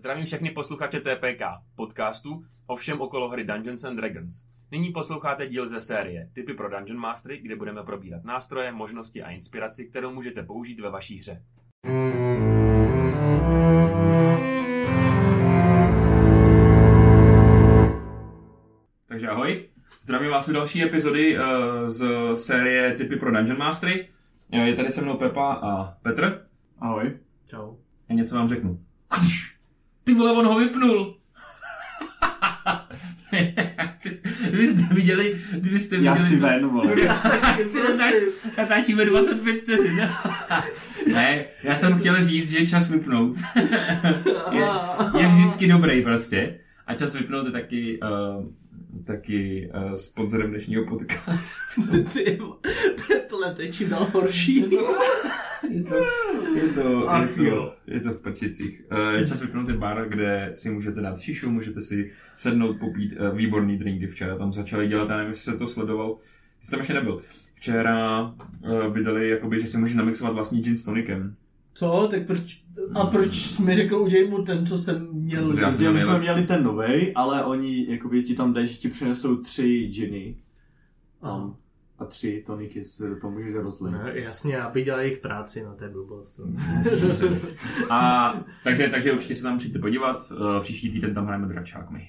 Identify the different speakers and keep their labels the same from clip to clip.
Speaker 1: Zdravím všechny posluchače TPK, podcastu o všem okolo hry Dungeons and Dragons. Nyní posloucháte díl ze série Typy pro Dungeon Mastery, kde budeme probírat nástroje, možnosti a inspiraci, kterou můžete použít ve vaší hře. Takže ahoj, zdravím vás u další epizody uh, z série Typy pro Dungeon Mastery. Uh, Je tady se mnou Pepa a Petr.
Speaker 2: Ahoj.
Speaker 3: Čau.
Speaker 1: A něco vám řeknu. Ty vole, on ho vypnul. Kdybyste viděli, kdybyste
Speaker 2: Já
Speaker 1: viděli...
Speaker 2: chci ven, vole.
Speaker 1: natáčíme 25 vteřin. ne, já jsem chtěl říct, že čas vypnout je, je vždycky dobrý prostě. A čas vypnout je taky, uh, taky uh, sponzorem dnešního podcastu.
Speaker 3: Ty, tohle to je čím dál horší.
Speaker 1: Je to, je to,
Speaker 3: Ach
Speaker 1: je to, je to v prčicích. Uh, čas vypnout je bar, kde si můžete dát šišu, můžete si sednout, popít uh, výborný drinky. Včera tam začali dělat, já nevím, jestli se to sledoval. Jsi tam ještě nebyl. Včera vydali, jakoby, že si můžeš namixovat vlastní gin s tonikem.
Speaker 3: Co? Tak proč? A proč jsi mi řekl, udělej mu ten, co jsem měl?
Speaker 1: Protože já jsem
Speaker 2: my jsme měli ten novej, ale oni jakoby ti tam dají, že ti přinesou tři džiny. Tam. A tři toniky si do toho můžeš rozlít.
Speaker 3: No, jasně, aby dělali jejich práci, no to je blbost. To.
Speaker 1: A takže, takže určitě se tam přijďte podívat. Uh, příští týden tam hrajeme dračák my.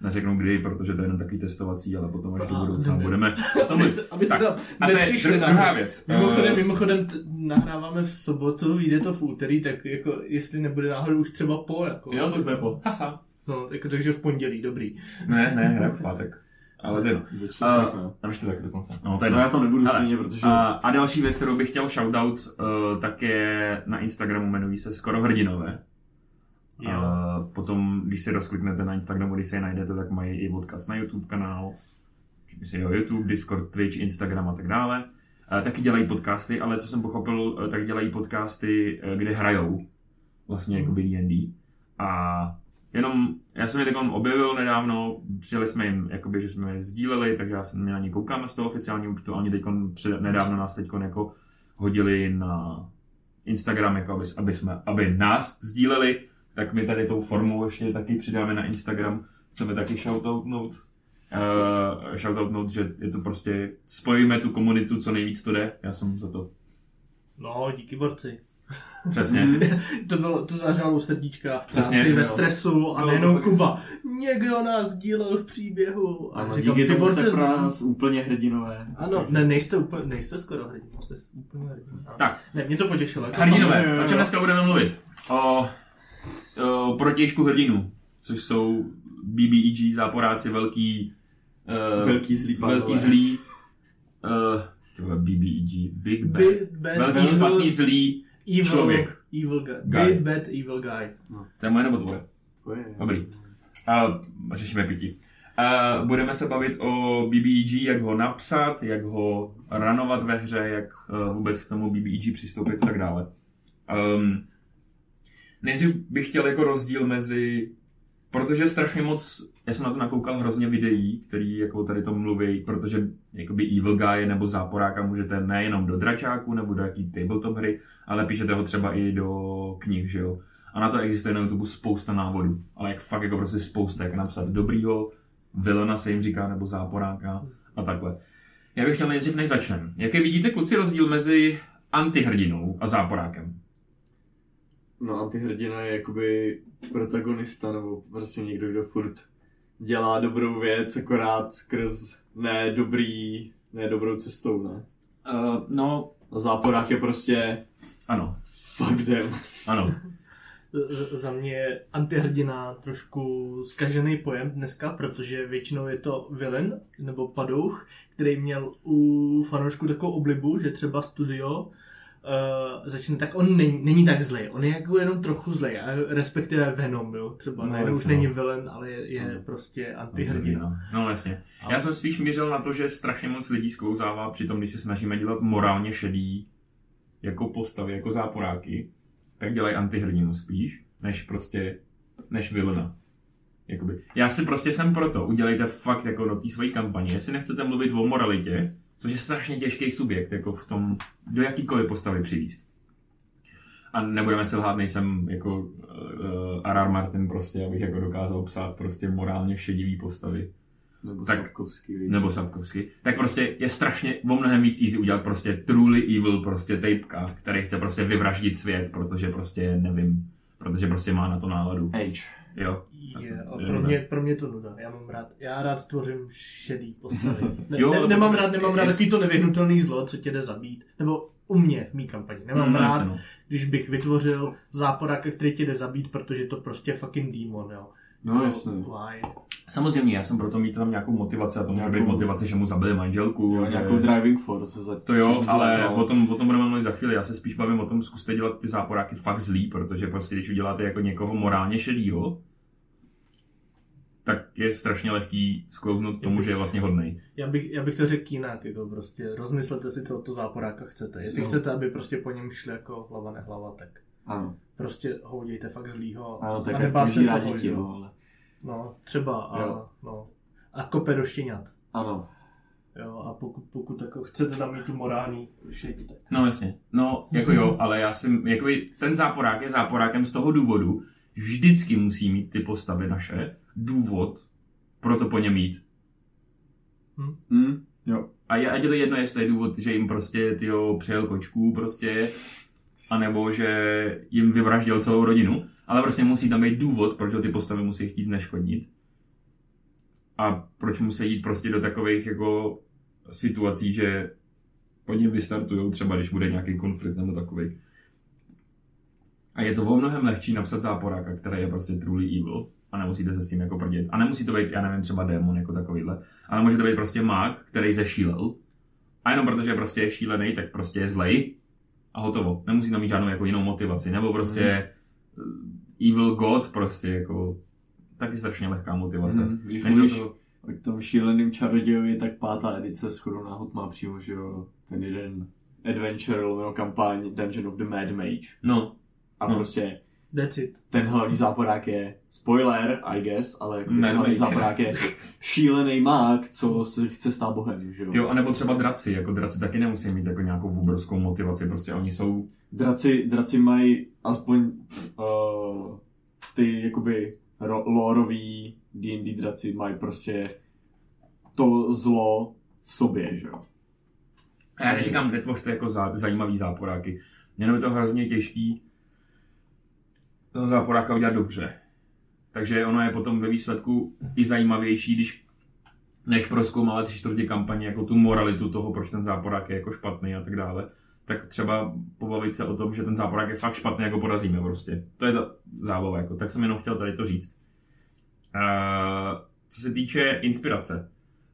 Speaker 1: Neřeknu kdy, protože to je jenom takový testovací, ale potom až do
Speaker 3: A,
Speaker 1: budoucna budeme.
Speaker 3: Abyste, abyste
Speaker 1: Tak,
Speaker 3: tam
Speaker 1: a to je
Speaker 3: nepřišli
Speaker 1: dru-
Speaker 3: na
Speaker 1: druhá věc.
Speaker 3: Mimochodem,
Speaker 1: Eh,
Speaker 3: mimochodem t- nahráváme v sobotu, vyjde to v úterý, tak jako jestli nebude náhodou už třeba po, jako.
Speaker 1: Jo, to bude po. Haha.
Speaker 3: No, jako, takže v pondělí, dobrý.
Speaker 1: Ne, ne, hra v pátek. Ale to je Uh,
Speaker 2: no.
Speaker 1: a víš to tak dokonce. No, to je
Speaker 2: No já to nebudu
Speaker 1: Ale-
Speaker 2: stejně, protože...
Speaker 1: A, a další věc, kterou bych chtěl shoutout, uh, tak je na Instagramu, jmenují se Skoro hrdinové.
Speaker 3: Jo.
Speaker 1: A potom, když si rozkliknete na Instagramu, když se je najdete, tak mají i odkaz na YouTube kanál. Myslím, jo, YouTube, Discord, Twitch, Instagram a tak dále. A taky dělají podcasty, ale co jsem pochopil, eh, tak dělají podcasty, eh, kde hrajou vlastně jako D&D. A jenom, já jsem je tak objevil nedávno, přijeli jsme jim, jakoby, že jsme je sdíleli, takže já jsem na ně koukám z toho oficiálního účtu a oni teď nedávno nás teď jako hodili na Instagram, jako aby, aby, jsme, aby nás sdíleli, tak my tady tou formou ještě taky přidáme na Instagram. Chceme taky shoutoutnout, uh, shoutoutnout, že je to prostě, spojíme tu komunitu, co nejvíc to jde. Já jsem za to
Speaker 3: No, díky borci.
Speaker 1: přesně.
Speaker 3: To bylo, to zařálo srdíčka v
Speaker 1: Přesně,
Speaker 3: práci, ve stresu a
Speaker 2: to
Speaker 3: nejenom Kuba. Někdo nás sdílel v příběhu. A
Speaker 2: Ano,
Speaker 3: říkám,
Speaker 2: díky
Speaker 3: ty
Speaker 2: tomu jste
Speaker 3: borce
Speaker 2: pro nás úplně hrdinové.
Speaker 3: Ano, ne, nejste, úplně, nejste skoro hrdí, jste úplně hrdí. Ano.
Speaker 1: Tak.
Speaker 3: Ne, mě to potěšilo.
Speaker 1: Hrdinové, o čem dneska budeme mluvit? O, o protějšku hrdinů, což jsou BBEG, záporáci, velký, uh,
Speaker 2: Velký zlý pánové.
Speaker 1: velký zlý, uh, vole, BBEG, Big Bad,
Speaker 3: Big bad
Speaker 1: velký
Speaker 3: evil,
Speaker 1: špatný zlý,
Speaker 3: evil,
Speaker 1: člověk.
Speaker 3: Evil guy.
Speaker 1: Guy.
Speaker 3: Big bad evil guy.
Speaker 1: to je moje nebo tvoje?
Speaker 2: Dobrý.
Speaker 1: Dobrý. A řešíme pití. A budeme se bavit o BBEG, jak ho napsat, jak ho ranovat ve hře, jak uh, vůbec k tomu BBEG přistoupit a tak dále. Um, nejdřív bych chtěl jako rozdíl mezi, protože strašně moc, já jsem na to nakoukal hrozně videí, který jako tady to mluví, protože jakoby Evil Guy nebo záporáka můžete nejenom do dračáku nebo do jaký tabletop hry, ale píšete ho třeba i do knih, že jo. A na to existuje na YouTube spousta návodů. Ale jak fakt jako prostě spousta, jak napsat dobrýho, vilona se jim říká, nebo záporáka a takhle. Já bych chtěl nejdřív, než začneme. Jaký vidíte, kluci, rozdíl mezi antihrdinou a záporákem?
Speaker 2: No antihrdina je jakoby protagonista, nebo prostě někdo, kdo furt dělá dobrou věc, akorát skrz ne dobrý, ne dobrou cestou, ne?
Speaker 1: Uh, no,
Speaker 2: A záporák je prostě
Speaker 1: ano,
Speaker 2: fuck them.
Speaker 1: ano.
Speaker 3: Z- za mě je antihrdina trošku zkažený pojem dneska, protože většinou je to villain nebo padouch, který měl u fanoušků takovou oblibu, že třeba studio uh, začne tak, on není, není tak zlej, on je jako jenom trochu zlej, a respektive Venom, jo, třeba
Speaker 1: No,
Speaker 3: no, najednou už
Speaker 1: jasně, no.
Speaker 3: není villain, ale je, je prostě antihrdina.
Speaker 1: No jasně. Já jsem spíš mířil na to, že strašně moc lidí sklouzává při tom, když se snažíme dělat morálně šedý jako postavy, jako záporáky, tak dělají antihrdinu spíš, než prostě, než vilna. Jakoby. Já si prostě jsem proto, udělejte fakt jako do té své kampaně, jestli nechcete mluvit o moralitě, což je strašně těžký subjekt, jako v tom, do jakýkoliv postavy přivíst. a nebudeme si lhát, nejsem jako uh, R.R. Martin prostě, abych jako dokázal psát prostě morálně šedivý postavy.
Speaker 2: Nebo
Speaker 1: Tak-
Speaker 2: Sapkovský, víš.
Speaker 1: Nebo Sapkovsky. Tak prostě je strašně o mnohem víc easy udělat prostě truly evil prostě tejpka, který chce prostě vyvraždit svět, protože prostě nevím, protože prostě má na to náladu.
Speaker 2: Age.
Speaker 1: Jo.
Speaker 3: Je, a pro mě, pro mě to nuda. Já mám rád, já rád tvořím šedý postavy. Ne,
Speaker 1: Jo,
Speaker 3: ne, nemám rád, nemám rád
Speaker 1: jest-
Speaker 3: takový to nevyhnutelný zlo, co tě jde zabít. Nebo u mě v mý kampani. Nemám
Speaker 1: No,
Speaker 3: rád,
Speaker 1: jasně, no.
Speaker 3: když bych vytvořil záporáka, který tě jde zabít, protože to prostě je fucking demon, jo.
Speaker 2: No jasně.
Speaker 3: Why?
Speaker 1: Samozřejmě, já jsem proto mít tam nějakou motivaci a to může být motivace, že mu zabili manželku.
Speaker 2: Jo,
Speaker 1: že...
Speaker 2: nějakou driving force za
Speaker 1: To jo, ale
Speaker 2: no.
Speaker 1: o tom, o tom budeme mluvit za chvíli. Já se spíš bavím o tom, zkuste dělat ty záporáky fakt zlý, protože prostě když uděláte jako někoho morálně šedýho, tak je strašně lehký sklouznout k tomu, že je vlastně hodnej.
Speaker 3: Já bych, já bych to řekl jinak, jako prostě rozmyslete si, co od toho záporáka chcete. Jestli
Speaker 2: No.
Speaker 3: chcete, aby prostě po něm šli jako hlava nehlava, tak
Speaker 2: Ano,
Speaker 3: prostě ho udějte fakt zlýho.
Speaker 2: ano, tak
Speaker 3: a nebát se toho,
Speaker 2: děti, no, ale...
Speaker 3: No, třeba a,
Speaker 2: Jo.
Speaker 3: no, a kope do štěňat.
Speaker 2: Ano.
Speaker 3: Jo, a pokud, pokud jako chcete tam mít tu morální šedí, tak
Speaker 1: No jasně. No, jako jo, ale já si, jako ten záporák je záporákem z toho důvodu, vždycky musí mít ty postavy naše důvod pro to po něm mít.
Speaker 2: Hm? Jo.
Speaker 1: A je, ať je to jedno, jestli je důvod, že jim prostě tyjo, přijel kočku prostě, anebo že jim vyvraždil celou rodinu, ale prostě musí tam být důvod, proč ho ty postavy musí chtít zneškodnit. A proč musí jít prostě do takových jako situací, že pod ním vystartují třeba, když bude nějaký konflikt nebo takový. A je to o mnohem lehčí napsat záporáka, který je prostě truly evil a nemusíte se s tím jako prdit. A nemusí to být, já nevím, třeba démon jako takovýhle, ale může to být prostě mák, který zešílel. A jenom protože prostě je šílený, tak prostě je zlej a hotovo. Nemusí tam mít žádnou jako jinou motivaci. Nebo prostě mm. evil god prostě jako taky strašně lehká motivace.
Speaker 2: Hm, Když mluvíš
Speaker 1: to-
Speaker 2: o tom šíleným čarodějovi, tak pátá edice shodou náhod má přímo, že jo, ten jeden adventure, lomeno kampaň Dungeon of the Mad Mage.
Speaker 1: No,
Speaker 2: A
Speaker 1: No.
Speaker 2: prostě
Speaker 3: that's it.
Speaker 2: ten hlavní záporák je spoiler, I guess, ale jako ten hlavní záporák je šílený mák, co se chce stát bohem, že jo.
Speaker 1: jo, anebo třeba draci, jako draci taky nemusí mít jako nějakou obrovskou motivaci, prostě oni jsou,
Speaker 2: Draci, draci mají aspoň uh, ty jakoby ro- lorový D&D draci mají prostě to zlo v sobě, že jo.
Speaker 1: a já neříkám, netvořte jako zá, zajímavý záporáky, jenom je to hrozně těžký toho záporáka udělat dobře. Takže ono je potom ve výsledku i zajímavější, když než proskoumáme tři čtvrtě kampaně jako tu moralitu toho, proč ten záporák je jako špatný a tak dále, tak třeba pobavit se o tom, že ten záporák je fakt špatný, jako porazíme prostě. To je ta zábava, jako. tak jsem jenom chtěl tady to říct. Uh, co se týče inspirace,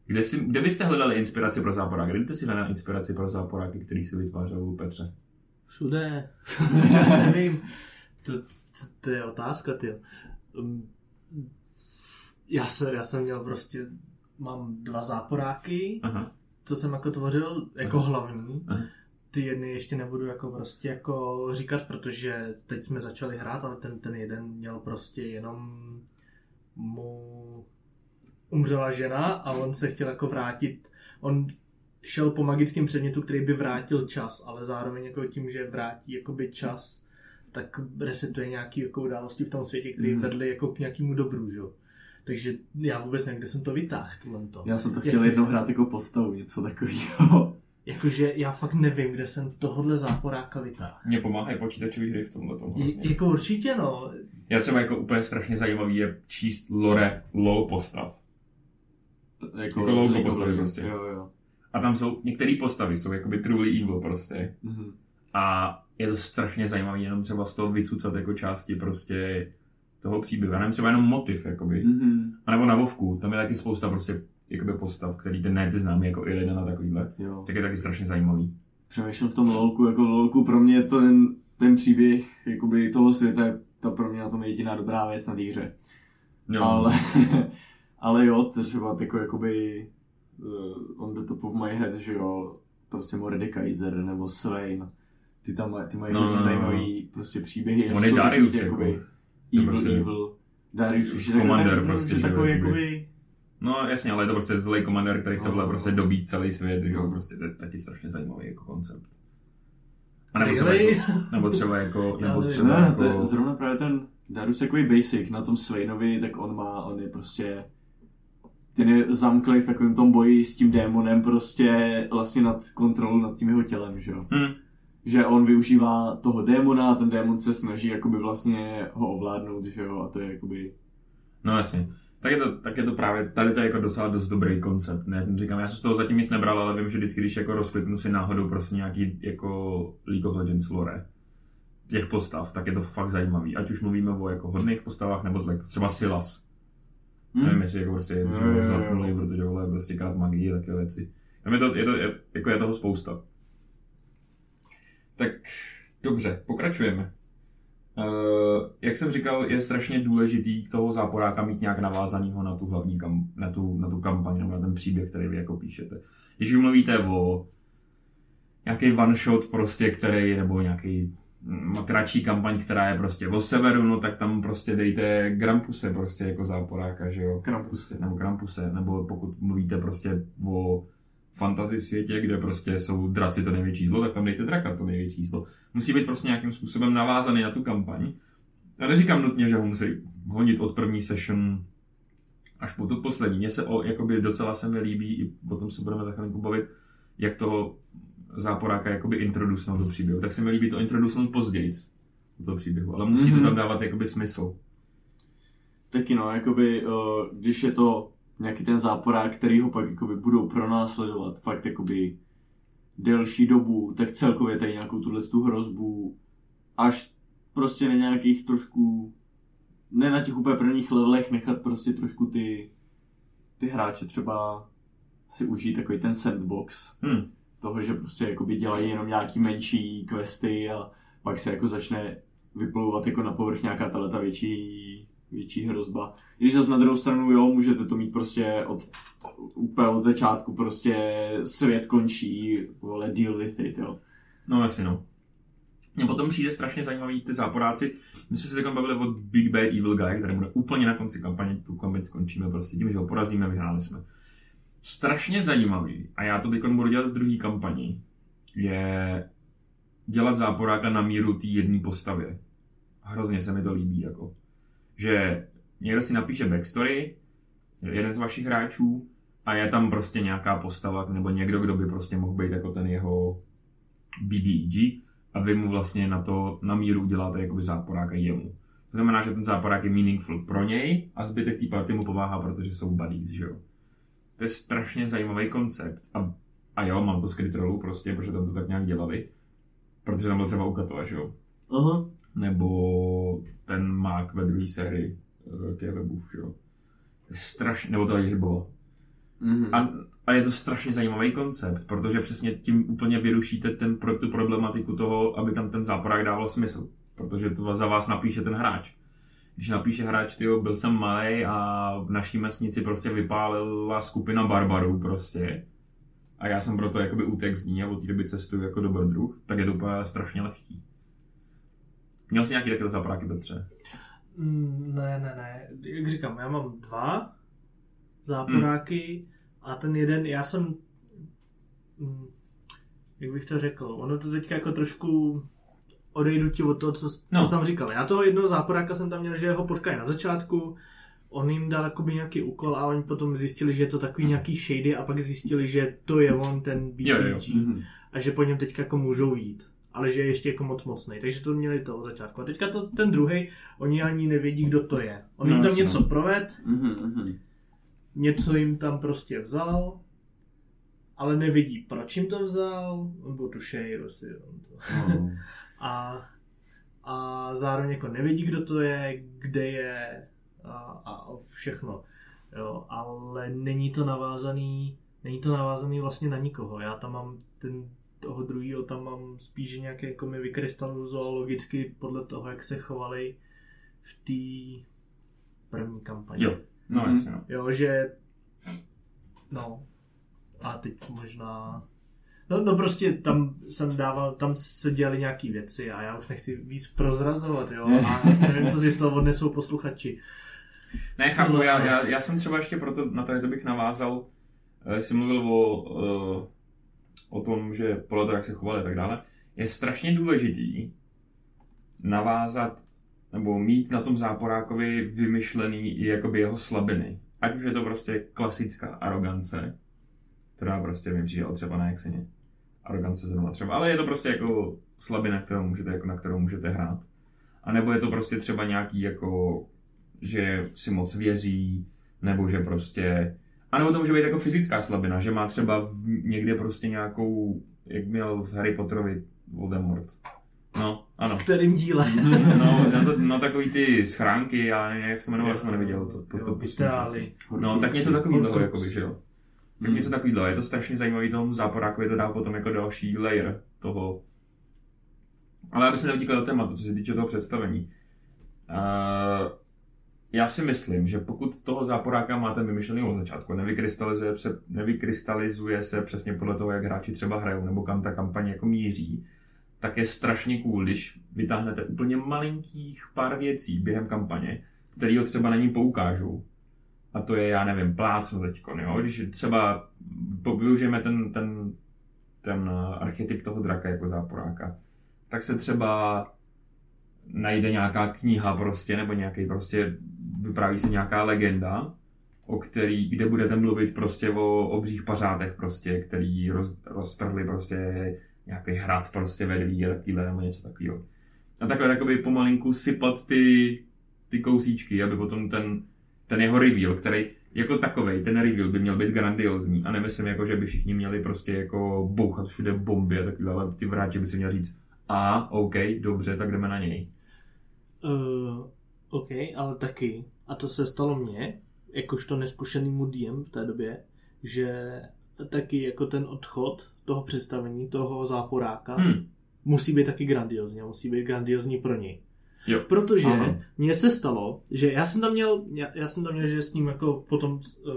Speaker 1: kde, si, kde byste hledali inspiraci pro záporák? Kde byste si hledali inspiraci pro záporáky, který si vytvářel u Petře?
Speaker 3: Všude. Nevím. To, to, to, je otázka, ty. Um, já, se, já jsem měl prostě, mám dva záporáky,
Speaker 1: Aha.
Speaker 3: co jsem jako tvořil jako
Speaker 1: Aha.
Speaker 3: hlavní.
Speaker 1: Aha.
Speaker 3: Ty jedny ještě nebudu jako prostě jako říkat, protože teď jsme začali hrát, ale ten, ten jeden měl prostě jenom mu umřela žena a on se chtěl jako vrátit, on šel po magickém předmětu, který by vrátil čas, ale zároveň jako tím, že vrátí jakoby čas, tak resetuje nějaký jako události v tom světě, které
Speaker 2: Mhm.
Speaker 3: vedly jako k nějakému dobru, že? jo. Takže já vůbec nevím, kde jsem to vytáhl, tohle to.
Speaker 2: Já jsem to
Speaker 3: Jako-
Speaker 2: chtěl jednou hrát jako postavu, něco takového.
Speaker 3: Jakože já fakt nevím, kde jsem tohohle záporáka vytáhl.
Speaker 1: Mě pomáhají počítačové hry v tomhle tomu.
Speaker 3: Je- Jako určitě no,
Speaker 1: Já třeba jako úplně strašně zajímavý je číst lore low postav.
Speaker 2: jako,
Speaker 1: Jako
Speaker 2: League of
Speaker 1: postavy prostě.
Speaker 2: Jo, jo.
Speaker 1: A tam jsou, některé postavy jsou jakoby truly evil prostě.
Speaker 2: Mhm.
Speaker 1: A je to strašně zajímavý jenom třeba z toho vycucat jako části prostě toho příběhu. Já nevím, třeba jenom motiv, jakoby.
Speaker 2: Mhm.
Speaker 1: A nebo na Vovku, tam je taky spousta prostě jakoby postav, který ty ne ty známý jako Illidan a takovýhle.
Speaker 2: Jo.
Speaker 1: Tak je taky strašně zajímavý.
Speaker 2: Přemýšlím v tom lolku, jako lolku pro mě to ten, ten příběh jakoby toho světa je ta pro mě na tom jediná dobrá věc na té hře.
Speaker 1: Jo.
Speaker 2: Ale, ale jo, to třeba jako jakoby uh, on the top of my head, že jo, prostě Mordekaiser nebo Swain, ty tam ty mají
Speaker 1: No,
Speaker 2: no,
Speaker 1: no, no, no.
Speaker 2: zajímavý prostě příběhy.
Speaker 1: On je Darius,
Speaker 2: takový
Speaker 1: jako.
Speaker 2: Evil,
Speaker 1: prostě-
Speaker 2: evil. Darius už je takový,
Speaker 1: prostě,
Speaker 2: že takový
Speaker 1: jakoby.
Speaker 2: jakoby,
Speaker 1: No jasně, ale je to prostě zlej komandér, který chce
Speaker 2: No, no,
Speaker 1: prostě
Speaker 2: no.
Speaker 1: dobít celý svět, že jo,
Speaker 2: No.
Speaker 1: prostě to je taky strašně zajímavý jako koncept. A nebo třeba, jako, nebo třeba jako, nebo třeba
Speaker 2: Ne, to je
Speaker 1: jako,
Speaker 2: zrovna právě ten Darus je takový basic na tom Sveinovi, tak on má, on je prostě ten je zamklý v takovém tom boji s tím démonem prostě vlastně nad kontrolou nad tím jeho tělem, že jo.
Speaker 1: hm,
Speaker 2: Že on využívá toho démona a ten démon se snaží jakoby vlastně ho ovládnout, že jo, a to je jakoby...
Speaker 1: no jasně. Tak je, to, tak je to právě, tady to je jako docela dost dobrý koncept, ne, říkám, já jsem z toho zatím nic nebral, ale vím, že vždycky, když jako rozkliknu si náhodou prostě nějaký jako League of Legends lore, těch postav, tak je to fakt zajímavý. Ať už mluvíme o jako hodných postavách, nebo zlek, třeba Silas. Hmm. Nevím, jestli jako prostě je zatknulý, protože vole prostě krát magii a takové věci. Tam je to, je to, je, jako je toho spousta. Tak dobře, pokračujeme. Uh, jak jsem říkal, je strašně důležitý k toho záporáka mít nějak navázanýho na tu hlavní kam, na, tu, na tu kampaň nebo na ten příběh, který vy jako píšete. Když vy mluvíte o nějaký one shot prostě, který, nebo nějaký mm, kratší kampaň, která je prostě o severu, no tak tam prostě dejte Grampuse prostě jako záporáka, že jo.
Speaker 2: Krampus.
Speaker 1: Nebo Krampuse, nebo pokud mluvíte prostě o fantasy světě, kde prostě jsou draci to největší zlo, tak tam dejte draka to největší zlo. Musí být prostě nějakým způsobem navázaný na tu kampaň. Já neříkám nutně, že ho musí honit od první session až po tu poslední. Mně se o, jakoby docela se mi líbí, i o tom se budeme za chvilku bavit, jak toho záporáka jakoby introducnout do příběhu. Tak se mi líbí to introducnout později do toho příběhu, ale musí to
Speaker 2: Mhm.
Speaker 1: tam dávat jakoby smysl.
Speaker 2: Taky no, jakoby, uh, když je to nějaký ten záporák, který ho pak jakoby budou pronásledovat fakt jakoby delší dobu, tak celkově tady nějakou tuhle tu hrozbu až prostě na nějakých trošku ne na těch úplně prvních levelech nechat prostě trošku ty ty hráče třeba si užít takový ten sandbox
Speaker 1: Hm.
Speaker 2: toho, že prostě jakoby dělají jenom nějaký menší questy a pak se jako začne vyplouvat jako na povrch nějaká tato větší, větší hrozba. Když zase na druhou stranu, jo, můžete to mít prostě od, úplně od začátku prostě svět končí, vole, deal with it, jo.
Speaker 1: No jasně no. Mně potom přijde strašně zajímavý ty záporáci. My jsme se teď bavili o Big Bad Evil Guy, který bude úplně na konci kampaně, tu kampaň skončíme prostě tím, že ho porazíme, vyhráli jsme. Strašně zajímavý, a já to teď budu dělat v druhé kampani, je dělat záporáka na míru té jedné postavě. Hrozně se mi to líbí, jako. Že někdo si napíše backstory, jeden z vašich hráčů, a je tam prostě nějaká postava, nebo někdo, kdo by prostě mohl být jako ten jeho BBG a vy mu vlastně na to na míru uděláte jakoby záporáka jemu. To znamená, že ten záporák je meaningful pro něj a zbytek té party mu pomáhá, protože jsou buddies, že jo. To je strašně zajímavý koncept. A, a jo, mám to skryt rolu prostě, protože tam to tak nějak dělali. Protože tam byl třeba Ukatova, že jo.
Speaker 2: Aha.
Speaker 1: Nebo ten mák ve druhé sérii eh, že jo. Strašně, nebo to je Boba.
Speaker 2: Mhm.
Speaker 1: A, a je to strašně zajímavý koncept, protože přesně tím úplně vyrušíte ten, pro tu problematiku toho, aby tam ten záporák dával smysl. Protože to za vás napíše ten hráč. Když napíše hráč, tyjo, byl jsem malý a v naší mesnici prostě vypálila skupina barbarů prostě. A já jsem proto jakoby útek z ní a od té doby cestuju jako dobrodruh, tak je to úplně strašně lehký. Měl jsi nějaký takové záporáky, Petře?
Speaker 3: Mm, Ne, ne, ne. Jak říkám, já mám dva záporáky a ten jeden, já jsem, mm, jak bych to řekl, ono to teďka jako trošku odejdu ti od toho, co, co
Speaker 1: No.
Speaker 3: jsem říkal. Já toho jednoho záporáka jsem tam měl, že ho potkají na začátku, on jim dal jakoby nějaký úkol a oni potom zjistili, že je to takový nějaký shady a pak zjistili, že to je on ten BBG
Speaker 1: Jo, jo.
Speaker 2: Mhm.
Speaker 3: a že po něm teďka jako můžou jít. Ale že je ještě jako moc mocný. Takže to měli to od začátku. A teďka to, ten druhý, oni ani nevědí, kdo to je. On
Speaker 1: No,
Speaker 3: jim tam
Speaker 1: jasně.
Speaker 3: něco proved,
Speaker 2: Mhm, mhm.
Speaker 3: něco jim tam prostě vzal, ale nevidí, proč jim to vzal, nebo tušej, prostě on to.
Speaker 2: No.
Speaker 3: A, a zároveň jako nevědí, kdo to je, kde je a, a všechno. Jo, ale není to navázaný, není to navázaný vlastně na nikoho. Já tam mám ten toho druhého tam mám spíš nějaké jako mi vykrystalizoval logicky podle toho, jak se chovali v té první kampani.
Speaker 1: Jo, no
Speaker 2: Mhm.
Speaker 1: jasně, no.
Speaker 3: Jo, že... No. A teď možná... No, no prostě tam jsem dával, tam se dělali nějaký věci a já už nechci víc prozrazovat, jo. A nevím, co si z toho odnesou posluchači.
Speaker 1: Ne, chápu,
Speaker 3: No.
Speaker 1: já, já, já jsem třeba ještě proto na tady to bych navázal, eh, jsi mluvil o, eh, o tom, že podle toho, jak se chovali a tak dále. je strašně důležitý navázat nebo mít na tom záporákovi vymyšlený i jakoby jeho slabiny. Ať už je to prostě klasická arogance, která prostě mi přijela třeba na Exeně. Arogance zrovna třeba, ale je to prostě jako slabina, kterou můžete, jako na kterou můžete hrát. A nebo je to prostě třeba nějaký jako, že si moc věří, nebo že prostě, a nebo to může být jako fyzická slabina, že má třeba někde prostě nějakou, jak měl v Harry Potterovi Voldemort. No, ano.
Speaker 3: Kterým díle?
Speaker 1: No, na, to, na takový ty schránky, já nevím, jak se jmenoval, jsem neviděl. To, to, to, No, tak něco takového, jakoby, že jo. Tak něco takového. Je to strašně zajímavý tomu záporákovi, to dá potom jako další layer toho. Ale aby jsme neutíkali do tématu, co se týče toho představení. Uh, já si myslím, že pokud toho záporáka máte vymyšlený od začátku, nevykrystalizuje se, nevykrystalizuje se přesně podle toho, jak hráči třeba hrajou, nebo kam ta kampaně jako míří, tak je strašně cool, když vytáhnete úplně malinkých pár věcí během kampaně, který ho třeba na ní poukážou. A to je, já nevím, plácnu teďko, jo? Když třeba využijeme ten, ten, ten archetyp toho draka jako záporáka, tak se třeba najde nějaká kniha prostě, nebo nějaký prostě, vypráví se nějaká legenda, o který, kde budete mluvit prostě o obřích pařátech prostě, který roz, roztrhli prostě nějaký hrad prostě vedví a takovýhle nebo něco takového. A takhle jakoby pomalinku sypat ty, ty kousíčky, aby potom ten, ten jeho reveal, který jako takovej, ten reveal by měl být grandiozní a nemyslím jako, že by všichni měli prostě jako bouchat všude bomby a takovýhle, ale ty vráči by si měl říct a, OK, dobře, tak jdeme na něj.
Speaker 3: Uh, OK, ale taky, a to se stalo mně, jakožto neskušenýmu DM v té době, že taky jako ten odchod toho představení, toho záporáka, hmm. musí být taky grandiozní musí být grandiozní pro něj.
Speaker 1: Jo.
Speaker 3: Protože Aha. mně se stalo, že já jsem tam měl, já, já jsem tam měl, že s ním jako potom uh,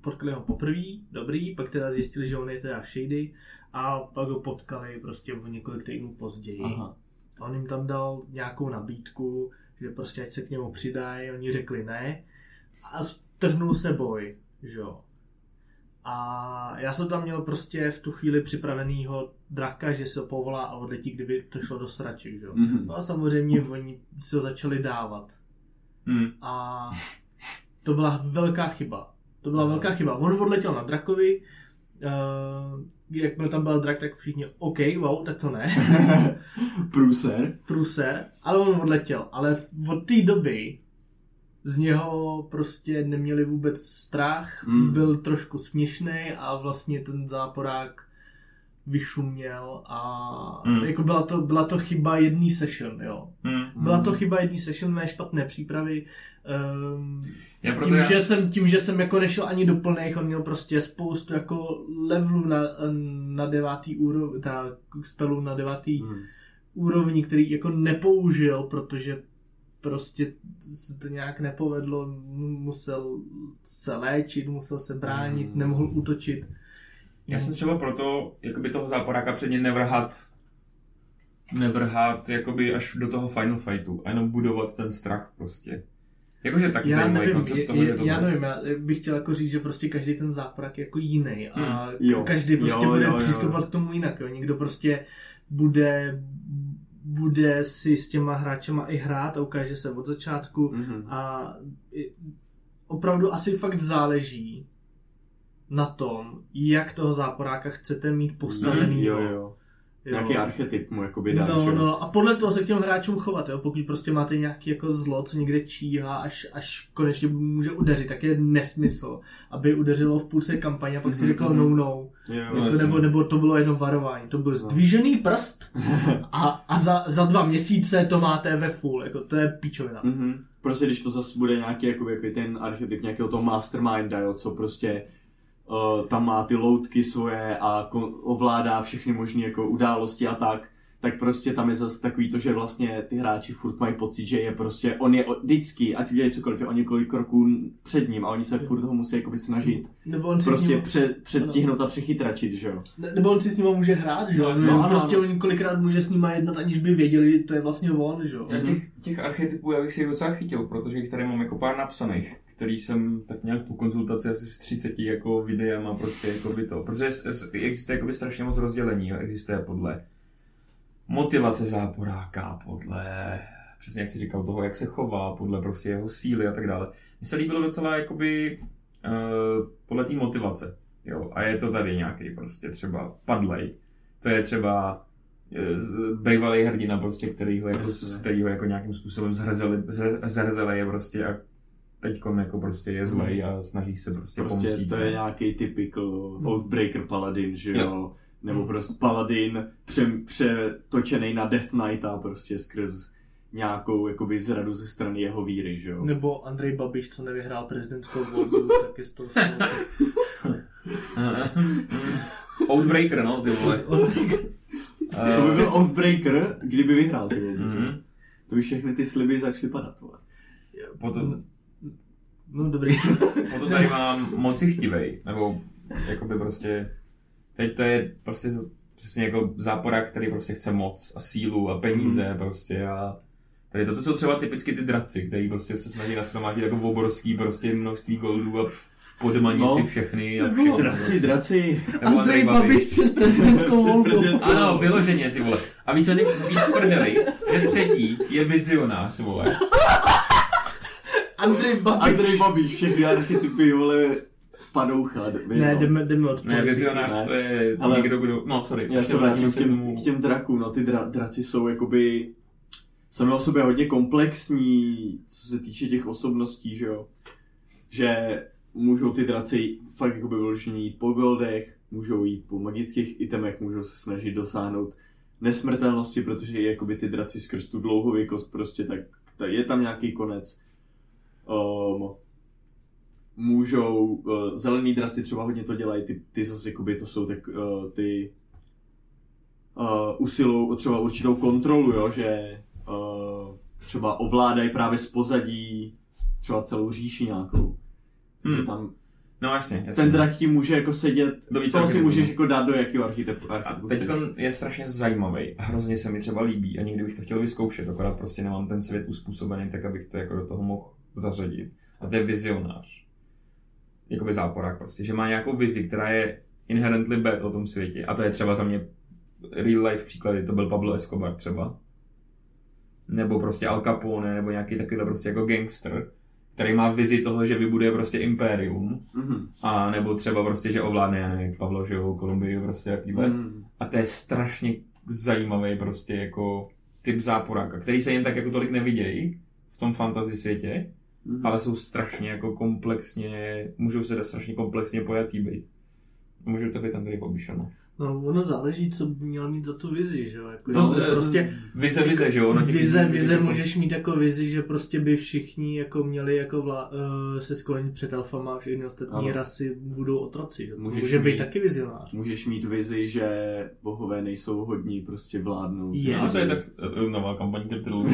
Speaker 3: potkali ho poprvé, dobrý, pak teda zjistili, že on je teda shady a pak ho potkali prostě o několik týdnů později. Aha. A on jim tam dal nějakou nabídku, že prostě ať se k němu přidají, oni řekli ne a strhnul se boj, že jo. A já jsem tam měl prostě v tu chvíli připravenýho draka, že se povolá a odletí, kdyby to šlo do sraček, že jo. Mm-hmm. No a samozřejmě oni si ho začali dávat. Mm. A to byla velká chyba. To byla velká chyba. On odletěl na drakovi, uh, jak byl tam byl drak, tak všichni, OK, wow, tak to ne.
Speaker 2: Průser.
Speaker 3: Průser, ale on odletěl. Ale od té doby z něho prostě neměli vůbec strach, mm. byl trošku směšný a vlastně ten záporák vyšuměl a mm. jako byla to, byla to chyba jedný session, jo. Mm. Byla to chyba jedný session, mé špatné přípravy. Um, já tím, já... že jsem, tím, že jsem jako nešel ani do plných, on měl prostě spoustu jako levelů na, na devátý úrovni, teda spelů na devátý mm. úrovni, který jako nepoužil, protože prostě se to nějak nepovedlo, musel se léčit, musel se bránit, mm. nemohl útočit.
Speaker 1: Já jsem třeba proto jakoby toho záporáka předně nevrhat nevrhat jakoby až do toho final fightu a jenom budovat ten strach prostě. Jakože tak
Speaker 3: já nevím, koncept toho, je, že to já nevím, já bych chtěl jako říct, že prostě každý ten záporak je jako jiný a hmm. jo. každý prostě jo, bude jo, přistupovat jo. k tomu jinak. Jo. Někdo prostě bude bude si s těma hráčema i hrát a ukáže se od začátku mm-hmm. a opravdu asi fakt záleží na tom, jak toho záporáka chcete mít postavený.
Speaker 2: Mm, jo, jo. Jo. Nějaký archetyp mu jakoby dáš,
Speaker 3: no, no, a podle toho se k těm hráčům chovat, jo. Pokud prostě máte nějaký jako zlo, co někde číhá, až, až konečně může udeřit, tak je nesmysl, aby udeřilo v půlce kampaně a pak si řekl no, no. Jo, jako, nebo, nebo to bylo jenom varování. To byl no. zdvížený prst a, a za, za dva měsíce to máte ve full, jako to je píčovina.
Speaker 2: Mm-hmm. Prostě když to zase bude nějaký jako, jako ten archetyp nějakého toho masterminda, jo, co prostě uh, tam má ty loutky svoje a ovládá všechny možné jako události a tak, tak prostě tam je zase takový to, že vlastně ty hráči furt mají pocit, že je prostě, on je vždycky, ať udělají cokoliv, je o několik kroků před ním a oni se furt toho musí jakoby snažit. Nebo on si prostě ním... před, předstihnout a přechytračit, že jo.
Speaker 3: Ne, nebo on si s ním může hrát, že jo. No, no, prostě on kolikrát může s ním jednat, aniž by věděli, že to je vlastně on, že jo.
Speaker 1: Já těch, těch archetypů já bych si docela chytil, protože jich tady mám jako pár napsaných který jsem tak nějak po konzultaci asi s 30 jako videama prostě jako by to, protože existuje jako by strašně moc rozdělení, jo. existuje podle motivace záporáka, podle, přesně jak jsi říkal, toho, jak se chová, podle prostě jeho síly a tak dále. Mně se líbilo docela jakoby uh, podle té motivace. Jo, a je to tady nějaký prostě třeba padlej. To je třeba eh, bývalý hrdina prostě, který ho jako,
Speaker 2: Jasně.
Speaker 1: který ho jako nějakým způsobem zhrzeli, ze- zhrzeli je prostě a teďkom jako prostě je zlej a snaží se prostě,
Speaker 2: Prostě
Speaker 1: pomstít
Speaker 2: to je nějaký typical Oathbreaker paladin, že jo?
Speaker 1: Jo.
Speaker 2: Nebo prostě paladin pře, přetočený na Death Knighta prostě skrz nějakou jakoby zradu ze strany jeho víry, že jo?
Speaker 3: Nebo Andrej Babiš, co nevyhrál prezidentskou volbu, tak je z toho
Speaker 1: Outbreaker, no, ty vole.
Speaker 2: To by byl Oathbreaker, kdyby vyhrál ty volby?
Speaker 1: Mhm.
Speaker 2: To by všechny ty sliby začaly padat, vole.
Speaker 1: Potom,
Speaker 3: No dobrý.
Speaker 1: potom tady mám moci chtivej, nebo jakoby prostě, teď to je prostě přesně jako záporák, který prostě chce moc a sílu a peníze
Speaker 2: Mhm.
Speaker 1: prostě a tady toto jsou třeba typicky ty draci, který prostě se snaží naschromáždit jako obrovský prostě množství goldů a podmanit
Speaker 2: No.
Speaker 1: si všechny a
Speaker 3: Nebo
Speaker 1: všechno.
Speaker 2: Draci,
Speaker 1: prostě.
Speaker 2: draci.
Speaker 1: Nebo
Speaker 3: Andrej Babiš před prezidentskou volbou.
Speaker 1: Ano, vyloženě, ty vole. A víš co, ty víš prdeli, že třetí je vizionář, vole.
Speaker 3: Andrej Babiš.
Speaker 2: Andrej Babiš, všechny archetypy, vole, padoucha.
Speaker 3: Ne, jdeme, jdeme od
Speaker 1: Ne,
Speaker 3: politiky.
Speaker 1: vizionář
Speaker 2: ne.
Speaker 1: to je
Speaker 2: Ale-
Speaker 1: někdo, kdo... No, sorry.
Speaker 2: Já se vrátím
Speaker 1: vrátíme
Speaker 2: k těm, k těm drakům, no ty dra, draci jsou jakoby sami o sobě hodně komplexní, co se týče těch osobností, že jo. Že můžou ty draci fakt jakoby vyloženě jít po goldech, můžou jít po magických itemech, můžou se snažit dosáhnout nesmrtelnosti, protože jakoby ty draci skrz tu dlouhověkost prostě tak, tak je tam nějaký konec. Um, můžou, uh, zelený draci třeba hodně to dělají, ty, ty zase jakoby to jsou tak, uh, ty uh, usilují o třeba určitou kontrolu, jo, že uh, třeba ovládají právě z pozadí třeba celou říši nějakou.
Speaker 1: Hmm.
Speaker 2: Tam,
Speaker 1: No jasně, jasně.
Speaker 2: ten drak ti může jako sedět,
Speaker 1: Do více
Speaker 2: co si můžeš jako dát do jakého archetypu.
Speaker 1: A
Speaker 2: archetypu
Speaker 1: teď je strašně zajímavý a hrozně se mi třeba líbí a někdy bych to chtěl vyzkoušet, akorát prostě nemám ten svět uspůsobený tak, abych to jako do toho mohl zařadit. A to je vizionář. Jakoby záporák prostě, že má nějakou vizi, která je inherently bad o tom světě. A to je třeba za mě real life příklady, to byl Pablo Escobar třeba. Nebo prostě Al Capone, nebo nějaký takovýhle prostě jako gangster, který má vizi toho, že vybuduje prostě impérium,
Speaker 2: Mhm.
Speaker 1: a nebo třeba prostě, že ovládne, já nevím, Pavlo, že jo, Kolumbii, prostě jakýhle.
Speaker 2: Mhm.
Speaker 1: A to je strašně zajímavý prostě jako typ záporáka, který se jen tak jako tolik nevidějí v tom fantasy světě,
Speaker 2: Mhm.
Speaker 1: ale jsou strašně jako komplexně, můžou se strašně komplexně pojatý být. Může to být Andrej Babiš, ano.
Speaker 3: No, ono záleží, co by měl mít za tu vizi, že jo? Jako,
Speaker 1: To-
Speaker 3: prostě
Speaker 1: Vize, vize, že jo?
Speaker 3: vize,
Speaker 1: těch-
Speaker 3: vize
Speaker 1: jako-
Speaker 3: můžeš mít jako vizi, že prostě by všichni jako měli jako vla, uh, se sklonit před alfama a všechny ostatní
Speaker 2: Ano.
Speaker 3: rasy budou otroci, že? To
Speaker 2: Můžeš
Speaker 3: může být
Speaker 2: mít-
Speaker 3: taky vizionář.
Speaker 2: Můžeš mít vizi, že bohové nejsou hodní prostě vládnout.
Speaker 3: Yes.
Speaker 1: No, to je tak eh, nová kampaň Kryptolu.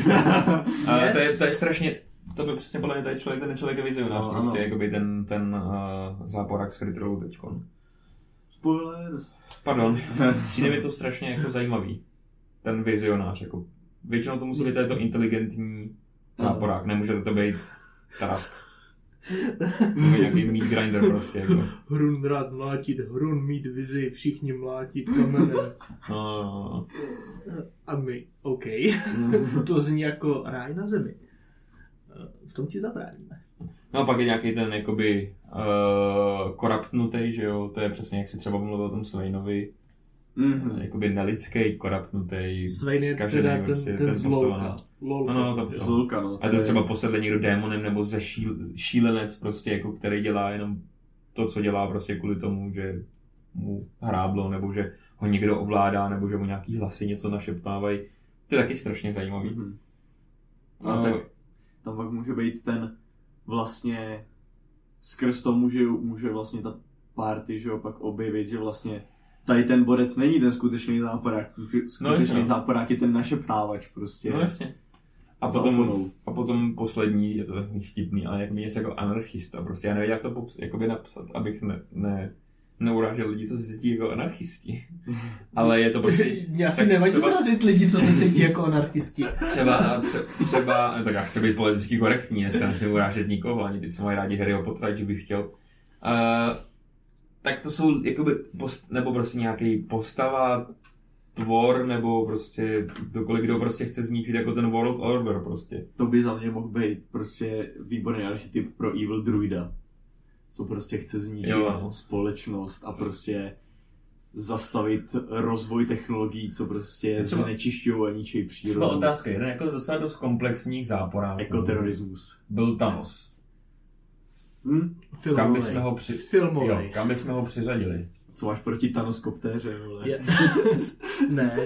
Speaker 1: A
Speaker 3: Yes.
Speaker 1: to, je, to je strašně, to by přesně podle mě tady člověk, ten člověk je vizionář,
Speaker 2: No,
Speaker 1: prostě jakoby ten, ten uh, záporák z Kryptolu teďkon.
Speaker 2: Spoilers.
Speaker 1: Pardon, přijde mi to strašně jako zajímavý. Ten vizionář, jako většinou to musí být to inteligentní záporák, nemůže to být Tarask. Nebo nějaký meat grinder prostě, jako.
Speaker 3: Hrun rád mlátit, hrun mít vizi, všichni mlátit kamenem.
Speaker 1: No, no, no.
Speaker 3: A my, OK. to zní jako ráj na zemi. Eh, tom ti zabráníme.
Speaker 1: no a pak je nějaký ten, jakoby, uh, koraptnutý, že jo, to je přesně, jak si třeba mluvil o tom Sveinovi,
Speaker 2: Mhm.
Speaker 1: jakoby nelidský, koraptnutý,
Speaker 3: Svein je
Speaker 1: zkažený,
Speaker 3: teda ten,
Speaker 1: prostě,
Speaker 3: ten, ten zlouka.
Speaker 1: no.
Speaker 3: Lolka.
Speaker 1: No, no, to postava.
Speaker 2: Zlulka, no.
Speaker 1: A to třeba posedle někdo démonem nebo ze šíl, šílenec prostě, jako který dělá jenom to, co dělá prostě kvůli tomu, že mu hráblo, nebo že ho někdo ovládá, nebo že mu nějaký hlasy něco našeptávají. To je taky strašně zajímavý.
Speaker 2: Mhm.
Speaker 1: No,
Speaker 2: No,
Speaker 1: tak
Speaker 2: tam pak může být ten vlastně skrz to může, může vlastně ta party, že jo, pak objevit, že vlastně tady ten borec není ten skutečný záporák, skutečný
Speaker 1: No, jasně, no.
Speaker 2: záporák je ten našeptávač prostě.
Speaker 1: no jasně. A potom, a potom poslední, je to takový vtipný, ale jak mi něco jako anarchista, prostě já nevím, jak to pops, jakoby napsat, abych ne, ne, neurážel lidi, co se cítí jako anarchisti. Ale je to prostě,
Speaker 3: Já si nevadí
Speaker 1: třeba-
Speaker 3: urazit lidi, co se cítí jako anarchisti.
Speaker 1: Třeba, tře- třeba, tak já chci být politicky korektní, dneska nesmím urážet nikoho, ani ty, co mají rádi Harryho Pottera, že bych chtěl. Uh, tak to jsou jakoby, post, nebo prostě nějaký postava tvor, nebo prostě kdokoliv, kdo prostě chce zničit jako ten World Order prostě.
Speaker 2: To by za mě mohl být prostě výborný archetyp pro Evil Druida. Co prostě chce zničit
Speaker 1: Jo,
Speaker 2: společnost a prostě zastavit rozvoj technologií, co prostě
Speaker 1: Třeba-
Speaker 2: znečišťují a ničí
Speaker 1: Třeba
Speaker 2: přírodu.
Speaker 1: otázka, jeden jako docela dost komplexních záporáků
Speaker 2: Ekoterorismus.
Speaker 1: byl Thanos.
Speaker 2: Hm?
Speaker 3: Filmovej.
Speaker 1: Kam bychom ho při... Jo, kam bychom ho přiřadili?
Speaker 2: Co máš proti Thanoskoptéře, vole?
Speaker 3: Je... ne,